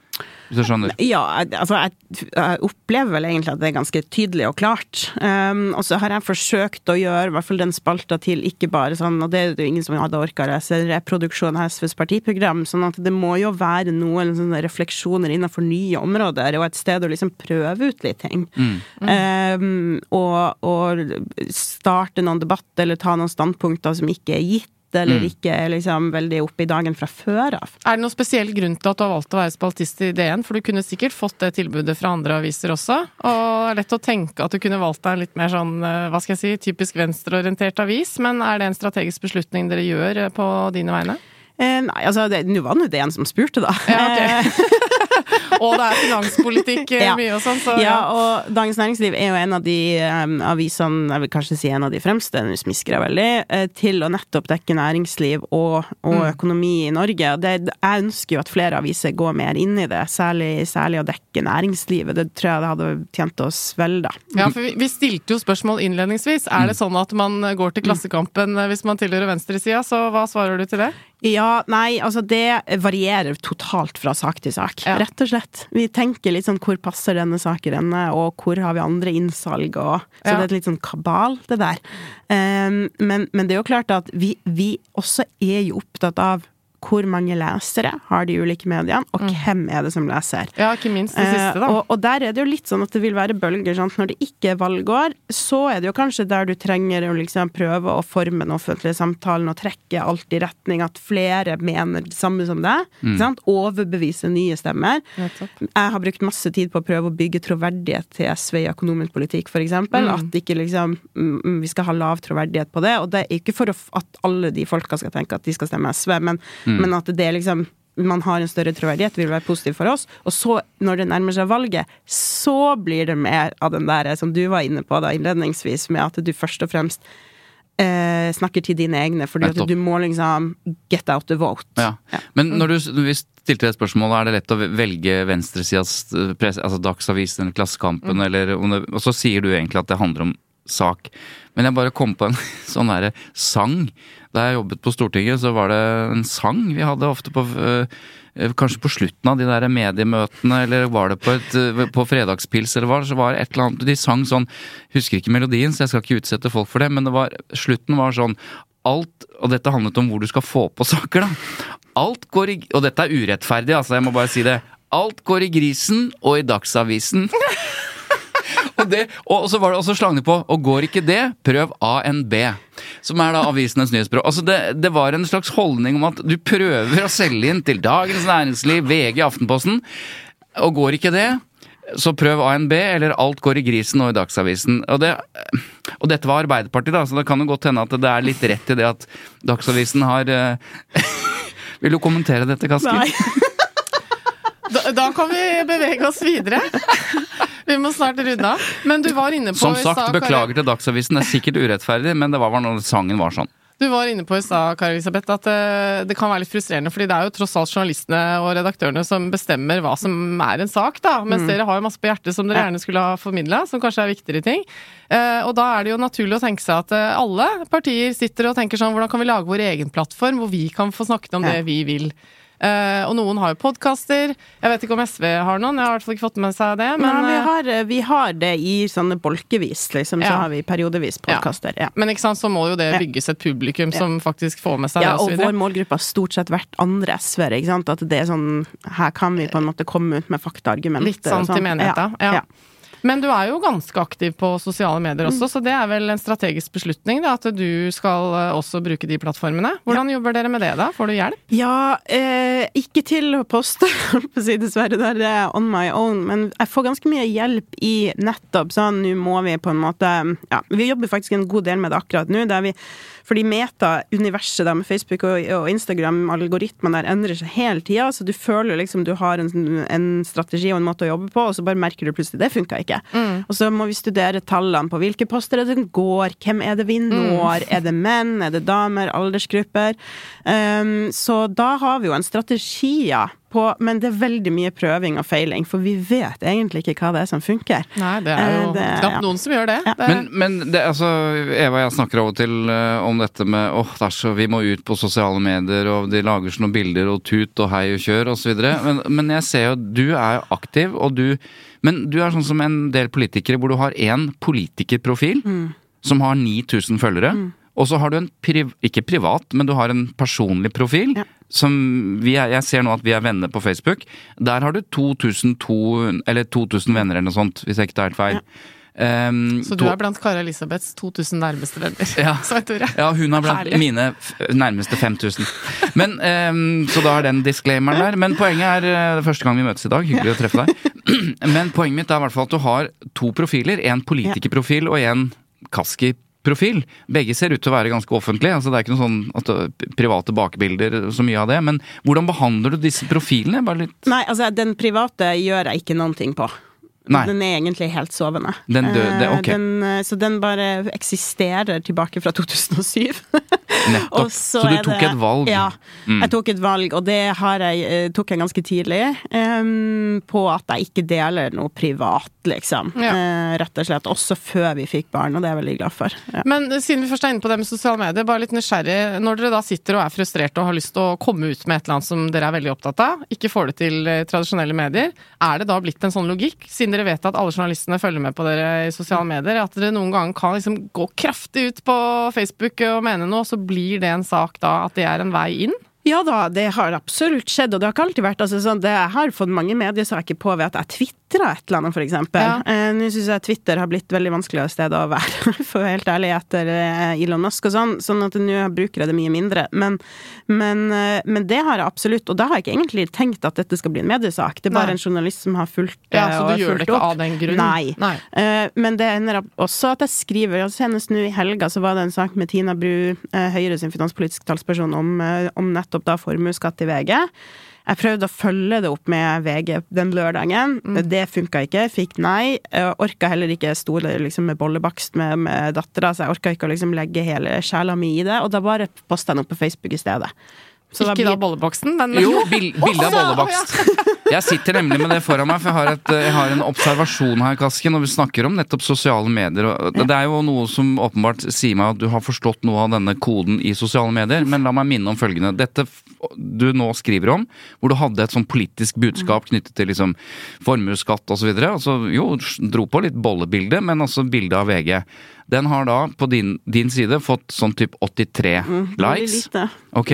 Hvis du skjønner?
Ja, altså jeg, jeg, opplever vel egentlig at det er ganske tydelig og klart. Um, og så har jeg forsøkt å gjøre i hvert fall den spalta til ikke bare sånn, og det er det jo ingen som hadde orka å lese, reproduksjon av SVs partiprogram, sånn at det må jo være noen sånne refleksjoner innenfor nye områder, og et sted å liksom prøve ut litt ting. Mm. Um, og, og starte noen debatt eller ta noen standpunkter som ikke er gitt eller mm. ikke liksom veldig oppe i dagen fra før av.
Er det noen spesiell grunn til at du har valgt å være spaltist i DN? For du kunne sikkert fått det tilbudet fra andre aviser også. Og det er lett å tenke at du kunne valgt deg en litt mer sånn, eh, hva skal jeg si, typisk venstreorientert avis. Men er det en strategisk beslutning dere gjør eh, på dine vegne?
Eh, nei, altså nå var det en som spurte, da.
Ja, okay. og det er finanspolitikk eh, ja. mye og sånn. Så,
ja. ja. og Dagens Næringsliv er jo en av de um, avisene, jeg vil kanskje si en av de fremste, nå smisker jeg veldig, uh, til å nettopp dekke næringsliv og, og mm. økonomi i Norge. Det, jeg ønsker jo at flere aviser går mer inn i det, særlig, særlig å dekke næringslivet. Det tror jeg det hadde tjent oss vel, da.
Ja, for vi, vi stilte jo spørsmål innledningsvis. Er det mm. sånn at man går til Klassekampen eh, hvis man tilhører venstresida, så hva svarer du til det?
Ja, nei, altså det varierer totalt fra sak til sak, ja. rett og slett. Vi tenker litt sånn hvor passer denne saken denne, og hvor har vi andre innsalg og Så ja. det er et litt sånn kabal, det der. Um, men, men, det er jo klart at vi, vi også er jo opptatt av hvor mange lesere har de ulike mediene, og hvem er det som leser.
Ja, ikke minst det siste, da.
Eh, og, og der er det jo litt sånn at det vil være bølger. Sant? Når det ikke er valgår, så er det jo kanskje der du trenger å liksom prøve å forme den offentlige samtalen og trekke alt i retning at flere mener det samme som deg.
Mm.
Overbevise nye stemmer. Jeg har brukt masse tid på å prøve å bygge troverdighet til SV i økonomisk politikk, eksempel.
Mm.
At ikke liksom mm, vi skal ha lav troverdighet på det. Og det er ikke for at alle de folka skal tenke at de skal stemme SV, men,
Mm.
men at det liksom man har en større troverdighet, vil være positiv for oss. Og så, når det nærmer seg valget, så blir det mer av den der som du var inne på da innledningsvis, med at du først og fremst eh, snakker til dine egne, fordi at du må liksom get out the vote.
Ja. Men når du, når vi stilte det spørsmålet, er det lett å velge venstresidas eh, altså Dagsavisen eller Klassekampen, eller om det, Og så sier du egentlig at det handler om sak. Men jeg bare kom på en sånn derre sang. Da jeg jobbet på Stortinget, så var det en sang vi hadde ofte på øh, øh, Kanskje på slutten av de der mediemøtene, eller var det på, et, øh, på fredagspils, eller hva, så var det et eller annet De sang sånn Husker ikke melodien, så jeg skal ikke utsette folk for det, men det var, slutten var sånn Alt, og dette handlet om hvor du skal få på saker, da. Alt går i Og dette er urettferdig, altså, jeg må bare si det. Alt går i grisen og i Dagsavisen. Og, det, og så var det også slang de på, og går ikke det, prøv ANB. Som er da avisenes nyhetsbyrå. Altså det, det var en slags holdning om at du prøver å selge inn til Dagens Næringsliv, VG, Aftenposten, og går ikke det, så prøv ANB, eller alt går i grisen og i Dagsavisen. Og, det, og dette var Arbeiderpartiet, da, så det kan jo godt hende at det er litt rett i det at Dagsavisen har eh, Vil du kommentere dette, Kaski?
Nei.
Da, da kan vi bevege oss videre. Vi må snart runde av. Men du var inne på
Som sagt,
Kari-
beklager til Dagsavisen, det er sikkert urettferdig, men det var bare når sangen var sånn.
Du var inne på i stad, Kari Elisabeth, at eh, det kan være litt frustrerende, fordi det er jo tross alt journalistene og redaktørene som bestemmer hva som er en sak, da. Mens dere har jo masse på hjertet som dere gjerne skulle ha formidla, som kanskje er viktigere ting. Eh, og da er det jo naturlig å tenke seg at eh, alle partier sitter og tenker sånn, hvordan kan vi lage vår egen plattform, hvor vi kan få snakket om
Ja.
det vi vil. Eh, og noen har jo podkaster. Jeg vet ikke om SV har noen, jeg har i hvert fall ikke fått med seg det. Men,
Men vi
eh,
har, vi har det i sånne bolkevis, liksom. Så
Ja.
har vi periodevis podkaster. Ja.
men ikke sant, så må jo det bygges et publikum som faktisk får med seg
Ja,
det, og
og vår målgruppe har stort sett vært andre SV-ere. At det er sånn Her kan vi på en måte komme ut med faktaargumenter.
Litt sant
og
i menigheta. Ja.
Ja.
Men du er jo ganske aktiv på sosiale medier også, så det er vel en strategisk beslutning da, at du skal eh, også bruke de plattformene. Hvordan jobber dere med det da? Får du hjelp?
Ja, eh, ikke til å poste, dessverre, det er on my own, men jeg får ganske mye hjelp i nettopp sånn, nå må vi på en måte Ja, vi jobber faktisk en god del med det akkurat nå, der vi fordi meta-universet der med Facebook og, og Instagram, algoritmene der endrer seg hele tida, så du føler liksom du har en, en strategi og en måte å jobbe på, og så bare merker du plutselig det funka ikke. Og så må vi studere tallene på hvilke poster er det går, hvem er det vi når, er det menn, er det damer, aldersgrupper? Um, så da har vi jo en strategi, ja. På, men det er veldig mye prøving og feiling, for vi vet egentlig ikke hva det er som funker.
Nei, det er jo
Eh, det-
knapt
ja.
noen som gjør det.
Ja.
det
Men, men det, altså, Eva og jeg snakker av og til eh, om dette med åh, oh, så, vi må ut på sosiale medier, og de lager sånne bilder og tut og hei og kjør osv. Men, men jeg ser jo du er jo aktiv, og du Men du er sånn som en del politikere hvor du har én politikerprofil som har 9000 følgere. Og så har du en priv, ikke privat, men du har en personlig profil.
Ja.
Som vi er, jeg ser nå at vi er venner på Facebook. Der har du 2200, eller 2000 venner eller noe sånt, hvis jeg ikke tar helt feil. Um,
Så du er blant Kari Elisabeths 2000 nærmeste venner.
Ja.
Svein Tore.
Ja, hun er blant
Herlig.
mine nærmeste 5000. Men, um, så da er den disclaimeren der. Men poenget er eh, det er første gang vi møtes i dag. Hyggelig å treffe deg. Men poenget mitt er i hvert fall at du har to profiler. En politikerprofil og en Kaski-profil. Begge ser ut til å være ganske offentlige. altså Det er ikke noe sånn er private bakbilder, så mye av det. Men hvordan behandler du disse profilene? Litt
Nei, altså, den private gjør jeg ikke noen ting på.
Nei.
Den er egentlig helt sovende.
Den døde,
Eh,
ok.
den, eh, så den bare eksisterer tilbake fra 2007.
Nettopp.
Og
Så du
er
tok
det-
et valg?
Ja,
Mm.
jeg tok et valg, og det har jeg, eh, tok jeg ganske tidlig. Um, på at jeg ikke deler noe privat, liksom.
Ja.
Uh, rett og slett. Også før vi fikk barn, og det er jeg veldig glad for. Ja.
Men siden vi først er inne på det med sosiale medier, bare litt nysgjerrig. Når dere da sitter og er frustrerte og har lyst til å komme ut med et eller annet som dere er veldig opptatt av, ikke får det til tradisjonelle medier, er det da blitt en sånn logikk, siden dere vet at alle journalistene følger med på dere i sosiale medier, at dere noen ganger kan liksom gå kraftig ut på Facebook og mene noe, så blir det en sak da at det er en vei inn?
Ja da, det har absolutt skjedd, og det har ikke alltid vært altså, sånn, det, Jeg har fått mange mediesaker på ved at jeg tvitra et eller annet, f.eks.
Ja.
Eh, Nå syns jeg Twitter har blitt veldig vanskeligere sted å være, for å være helt ærlig, etter eh, Elon Musk og sånn, sånn at nå bruker jeg det mye mindre. Men, men, eh, men det har jeg absolutt, og da har jeg ikke egentlig tenkt at dette skal bli en mediesak. Det er bare
Nei.
en journalist som har fulgt
Ja,
eh,
så du gjør det ikke
opp.
av den grunn?
Nei.
Nei.
Eh, men det ender også at jeg skriver og Senest nå i helga så var det en sak med Tina Bru, eh, Høyre sin finanspolitiske talsperson, om, om nettopp da formuesskatt i VG. Jeg prøvde å følge det opp med VG den lørdagen. Det funka ikke. Fikk nei. Jeg orka heller ikke stole liksom, med bollebakst med, med dattera, så jeg orka ikke å liksom, legge hele sjela mi i det. Og da bare posta jeg den opp på Facebook i stedet. Så
ikke
blir-
da bollebaksten, men
Jo, bildet bilde av bollebakst. Jeg sitter nemlig med det foran meg, for jeg har, et, jeg har en observasjon her, Kasken. Og vi snakker om nettopp sosiale medier. Det er jo noe som åpenbart sier meg at du har forstått noe av denne koden i sosiale medier, men la meg minne om følgende. Dette du nå skriver om, hvor du hadde et sånn politisk budskap knyttet til liksom formuesskatt osv. Altså, jo, dro på litt bollebilde, men også bilde av VG. Den har da på din, din side fått sånn type 83
mm,
likes.
lite.
Ok.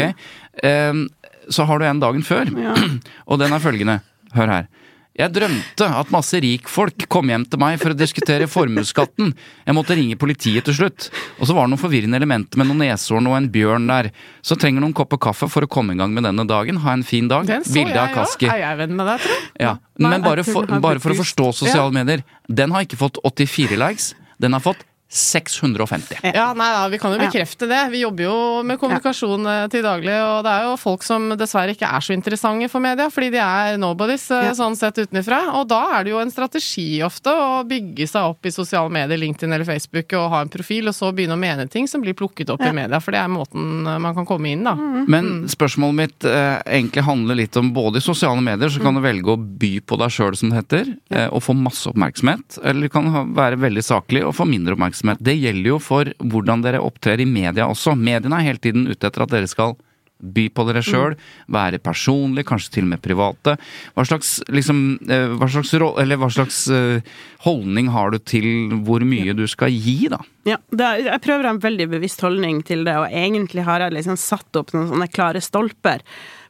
Ehm, så har du en dagen før, og den er følgende. Hør her. Jeg drømte at masse rikfolk kom hjem til meg for å diskutere formuesskatten. Jeg måtte ringe politiet til slutt. Og så var det noen forvirrende elementer med noen neshorn og en bjørn der. Så trenger noen kopper kaffe for å komme i gang med denne dagen. Ha en fin dag. Bilde av. Kaski.
Er jeg venn med deg, tror jeg?
Ja. Men bare for, bare for å forstå sosiale medier. Den har ikke fått 84 likes. Den har fått 650.
Ja, nei da, vi kan jo bekrefte det. Vi jobber jo med kommunikasjon eh, til daglig, og det er jo folk som dessverre ikke er så interessante for media, fordi de er nobodies eh,
Ja.
sånn sett utenfra. Og da er det jo en strategi ofte å bygge seg opp i sosiale medier, LinkedIn eller Facebook, og ha en profil, og så begynne å mene ting som blir plukket opp i media, for det er måten eh, man kan komme inn, da.
Men spørsmålet mitt eh, egentlig handler litt om både i sosiale medier så kan du velge å by på deg sjøl, som det heter, eh, og få masse oppmerksomhet. Eller du kan ha, være veldig saklig og få mindre oppmerksomhet. Det gjelder jo for hvordan dere opptrer i media også. Mediene er hele tiden ute etter at dere skal by på dere sjøl, være personlig, kanskje til og med private. Hva slags, liksom, eh, hva slags, eller hva slags eh, holdning har du til hvor mye du skal gi, da?
Ja, det er, jeg prøver å ha en veldig bevisst holdning til det, og egentlig har jeg liksom satt opp noen sånne klare stolper.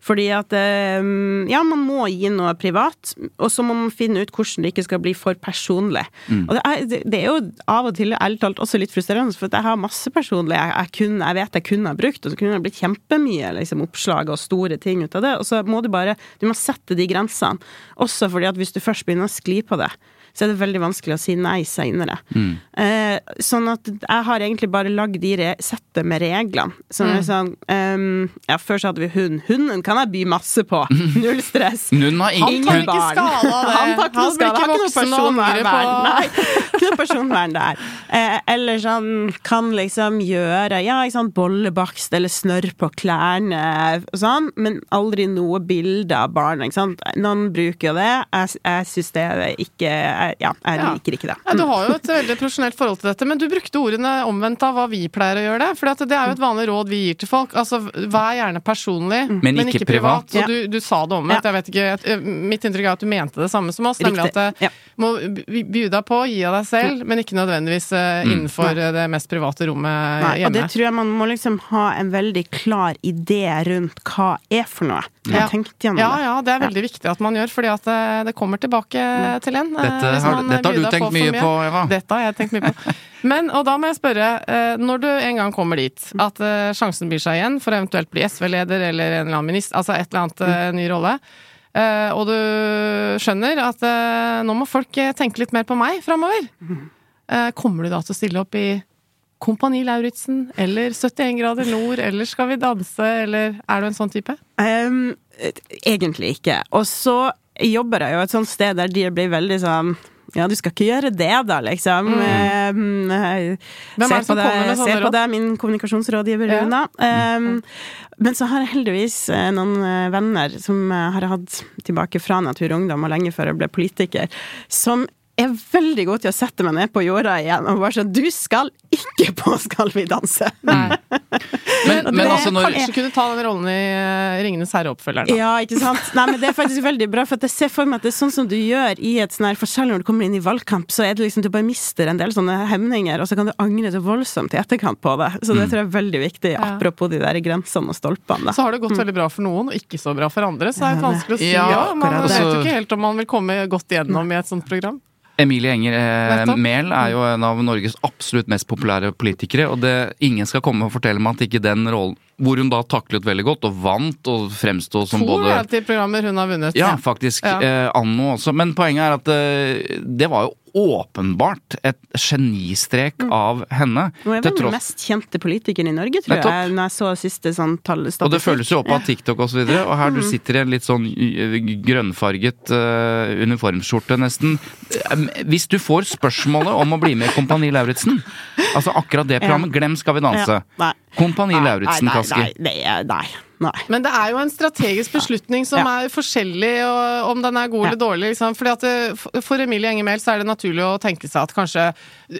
Fordi at eh, ja, man må gi noe privat, og så må man finne ut hvordan det ikke skal bli for personlig. Og det er, det er jo av og til ærlig talt også litt frustrerende, for jeg har masse personlig jeg, jeg, kun, jeg vet jeg kunne ha brukt, og så kunne det blitt kjempemye liksom, oppslag og store ting ut av det. Og så må du bare du må sette de grensene. Også fordi at hvis du først begynner å skli på det, så er det veldig vanskelig å si nei seinere. Eh, sånn at jeg har egentlig bare lagd de settet med reglene. Som mm. sånn um, Ja, før så hadde vi hund. Hunden kan jeg by masse på. Null stress.
Nun har
Han
ingen
tar
hun-
ikke skala det.
Han tar ikke noe
ikke
Har ikke noe personvern. Nei, ikke noe personvern der. Eh, eller sånn kan liksom gjøre Ja, ikke sant, bollebakst eller snørr på klærne og sånn, men aldri noe bilde av barnet, ikke sant. Noen bruker jo det. Jeg, jeg syns det er ikke jeg, Ja, jeg
Ja.
liker ikke det.
Ja, du har jo et veldig profesjonelt forhold til dette, men du brukte ordene omvendt av hva vi pleier å gjøre det. For det er jo et vanlig råd vi gir til folk. Altså, vær gjerne personlig, men,
ikke
ikke privat.
Ja.
Og du, du sa det omvendt. Jeg vet ikke, jeg- mitt inntrykk er at du mente det samme som oss, nemlig
Riktig.
at det
Ja.
må by deg på, gi av deg selv, men ikke nødvendigvis eh, innenfor mm. det mest private rommet
Nei, og det tror jeg man må liksom ha en veldig klar idé rundt hva er for noe.
Ja. Ja,
det.
ja, det er veldig viktig at man gjør, fordi at det, det kommer tilbake til en. eh,
Dette
hvis
har,
eh,
dette har du tenkt mye på, Eva.
Dette har jeg tenkt mye på. Men, og da må jeg spørre, eh, når du en gang kommer dit, at eh, sjansen byr seg igjen for å eventuelt bli SV-leder eller en eller annen minister, altså et eller annet ny rolle, eh, og du skjønner at nå må folk tenke litt mer på meg framover, kommer du da til å stille opp i Kompani Lauritzen eller 71 grader nord eller Skal vi danse, eller er du en sånn type?
Um, egentlig ikke. Og så jobber jo et sånt sted der de blir veldig sånn ja, du skal ikke gjøre det, da, liksom. Ehm, eh,
Hvem er det som
på
kommer med sånne
Se på det, min kommunikasjonsrådgiver
Ja.
Runa. Ehm, men så har jeg heldigvis eh, noen eh, venner som har hatt tilbake fra Natur og Ungdom og lenge før jeg ble politiker, som er veldig god til å sette meg ned på jorda igjen og bare sånn Du skal ikke på Skal vi danse!
Men, men altså når
Kanskje kunne ta den rollen i eh, Ringenes herre-oppfølgeren. da.
Ja, ikke sant? Nei, men det er faktisk veldig bra, for at jeg ser for meg at det er sånn som du gjør i et sånn her forskjell når du kommer inn i valgkamp, så er det liksom du bare mister en del sånne hemninger, og så kan du angre så voldsomt i etterkant på det. Så det tror jeg er veldig viktig,
Ja.
apropos de der grensene og stolpene. Da.
Så har det gått veldig bra for noen, og ikke så bra for andre. Så er det vanskelig å si.
Ja,
Ja, Man vet jo ikke helt om man vil komme godt gjennom i et sånt program.
Emilie Enger eh, Mehl er jo en av Norges absolutt mest populære politikere, og det, ingen skal komme og fortelle meg at ikke den rollen Hvor hun da taklet veldig godt, og vant, og fremsto som
To
både
reality-programmer hun har vunnet.
Ja, faktisk.
Ja.
Eh, Anno også. Men poenget er at eh, det var jo åpenbart et genistrek av henne.
Hun er vel den mest kjente politikeren i Norge, tror
Nettopp.
jeg, når jeg så siste sånn tall
Og det føles jo opp av TikTok osv. Og, så og her du
Mm.
sitter i en litt sånn grønnfarget uh, uniformsskjorte, nesten. Eh, Hvis du får spørsmålet om å bli med i Kompani Lauritzen, altså akkurat det programmet, glem Skal vi danse.
Ja.
Kompani Lauritzen, Kaski.
Nei, nei, nei, nei, nei.
Men det er jo en strategisk beslutning som
Ja.
er forskjellig, og om den er god
Ja.
eller dårlig. Liksom. Fordi at det, for- For Emilie Enger Mehl så er det naturlig å tenke seg at kanskje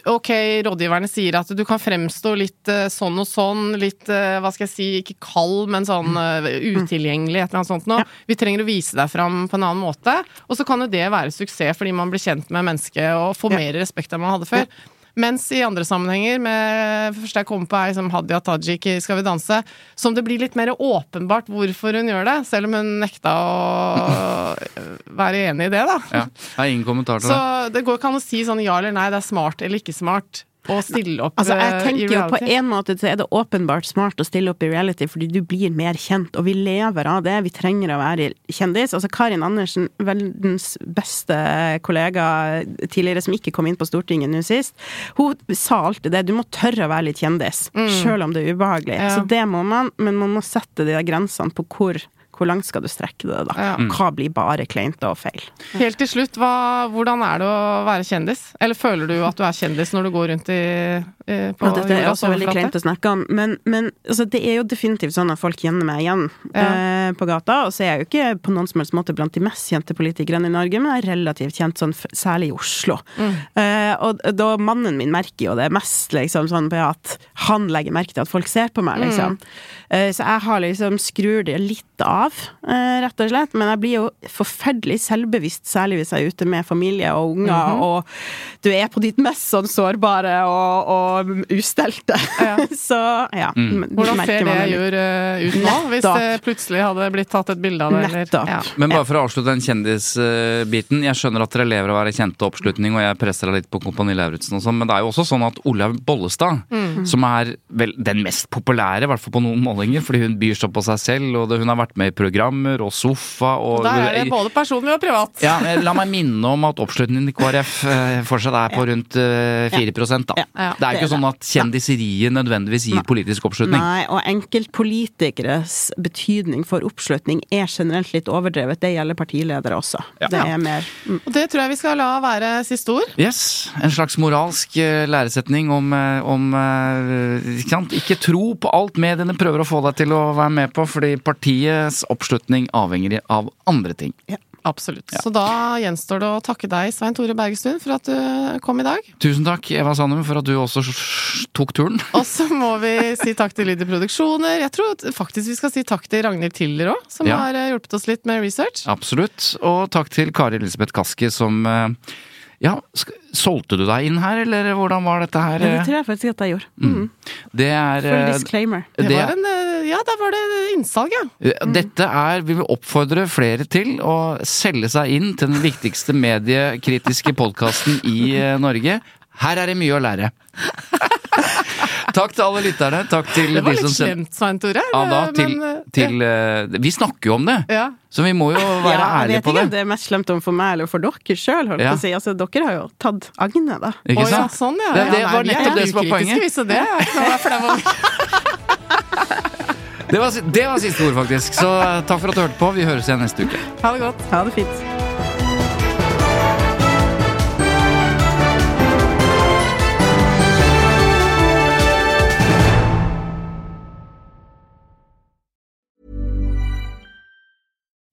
Ok, rådgiverne sier at du kan fremstå litt eh, sånn og sånn, litt eh, hva skal jeg si, ikke kald, men sånn eh, utilgjengelig, et eller annet sånt noe.
Ja.
Vi trenger å vise deg fram på en annen måte. Og så kan jo det være suksess fordi man blir kjent med mennesket og får mer respekt enn man hadde før. Mens i andre sammenhenger, med første jeg kom på er liksom Hadia Tajik i Skal vi danse, som det blir litt mer åpenbart hvorfor hun gjør det, selv om hun nekta å være enig i det, da.
Ja, jeg har ingen kommentar til det.
Så det går ikke an å si sånn ja eller nei, det er smart eller ikke smart å stille opp
Altså, jeg
eh,
tenker jo på en måte så er det åpenbart smart å stille opp i reality, fordi du blir mer kjent, og vi lever av det. Vi trenger å være kjendis. Altså, Karin Andersen, verdens beste kollega tidligere, som ikke kom inn på Stortinget nå sist, hun sa alltid det. Du må tørre å være litt kjendis, sjøl om det er ubehagelig.
Ja.
Så det må man, men man må sette de der grensene på hvor hvor langt skal du strekke det, da?
Ja.
Hva blir bare kleint og feil?
Helt til slutt, hva, hvordan er det å være kjendis? Eller føler du at du er kjendis når du går rundt i, på
Og dette er også veldig kleint å snakke om, men, men altså, det er jo definitivt sånn at folk kjenner meg igjen
Ja.
eh, på gata. Og så er jeg jo ikke på noen som helst måte blant de mest kjente politikerne i Norge, men jeg er relativt kjent, sånn, særlig i Oslo.
Mm.
Eh, og da mannen min merker jo det mest, liksom, sånn på at han legger merke til at folk ser på meg, liksom. Eh, så jeg har liksom skrur det litt av, eh, rett og slett. Men jeg blir jo forferdelig selvbevisst, særlig hvis jeg er ute med familie og unger,
Mhm.
og du er på ditt mest sånn sårbare og, og ustelte.
Ja.
så ja. Mm.
Hvordan ser det gjør eh, ut nå, hvis det plutselig hadde blitt tatt et bilde av det? eller-
Nettopp.
Ja.
Men bare for å avslutte den kjendisbiten. Jeg skjønner at dere lever av å være kjente oppslutning, og jeg presser deg litt på Kompani Lauritzen og sånn, men det er jo også sånn at Olaug Bollestad,
Mm.
som er vel den mest populære, i hvert fall på noen målinger, fordi hun byr så på seg selv, og det, hun har vært med i programmer og Sofa og
Da er det både personlig og privat.
ja, La meg minne om at oppslutningen i KrF eh, fortsatt er på rundt eh, 4 da.
Ja.
Ja.
Det er jo ikke sånn at kjendiseriet nødvendigvis gir politisk oppslutning.
Nei, og enkeltpolitikeres betydning for oppslutning er generelt litt overdrevet. Det gjelder partiledere også. Det er mer mm.
Og det tror jeg vi skal la være siste ord.
Yes, En slags moralsk eh, læresetning om, eh, om eh, ikke, sant? ikke tro på alt mediene prøver å få deg til å være med på, fordi partiets oppslutning avhenger av andre ting.
Absolutt. Så da gjenstår det å takke deg, Svein Tore Bergestuen, for at du kom i dag.
Tusen takk, Eva Sandum, for at du også tok turen.
Og så må vi si takk til Lyder Produksjoner. Jeg tror faktisk vi skal si takk til Ragnhild Tiller òg, som
Ja.
har eh, hjulpet oss litt med research.
Absolutt. Og takk til Kari Elisabeth Kaski som eh, Ja, sk solgte du deg inn her, eller hvordan var dette her?
Ja, det tror jeg faktisk at jeg gjorde. Mm.
Det er
Full
eh,
disclaimer.
Det
det-
var en, eh, ja, da var det innsalg, ja.
Dette er, vi vil oppfordre flere til å selge seg inn til den viktigste mediekritiske podkasten i eh, Norge. Her er det mye å lære. Takk til alle lytterne. Takk til
Det var litt slemt, Svein Tore.
Ja, da,
eh,
til,
men, eh,
til ja. Vi snakker jo om det,
ja.
så vi må jo være
Ja, jeg
ærlige
vet
på
ikke om
det.
det er mest slemt om for meg eller for dere sjøl,
Ja.
si. Altså, dere har jo tatt Agne, da.
Ikke
sant? ja, sånn ja.
Det- det
ja,
var nettopp det som var poenget.
det er.
Det var, det var siste ord, faktisk. Så eh, takk for at du hørte på. Vi høres igjen neste uke.
Ha det godt.
Ha det fint.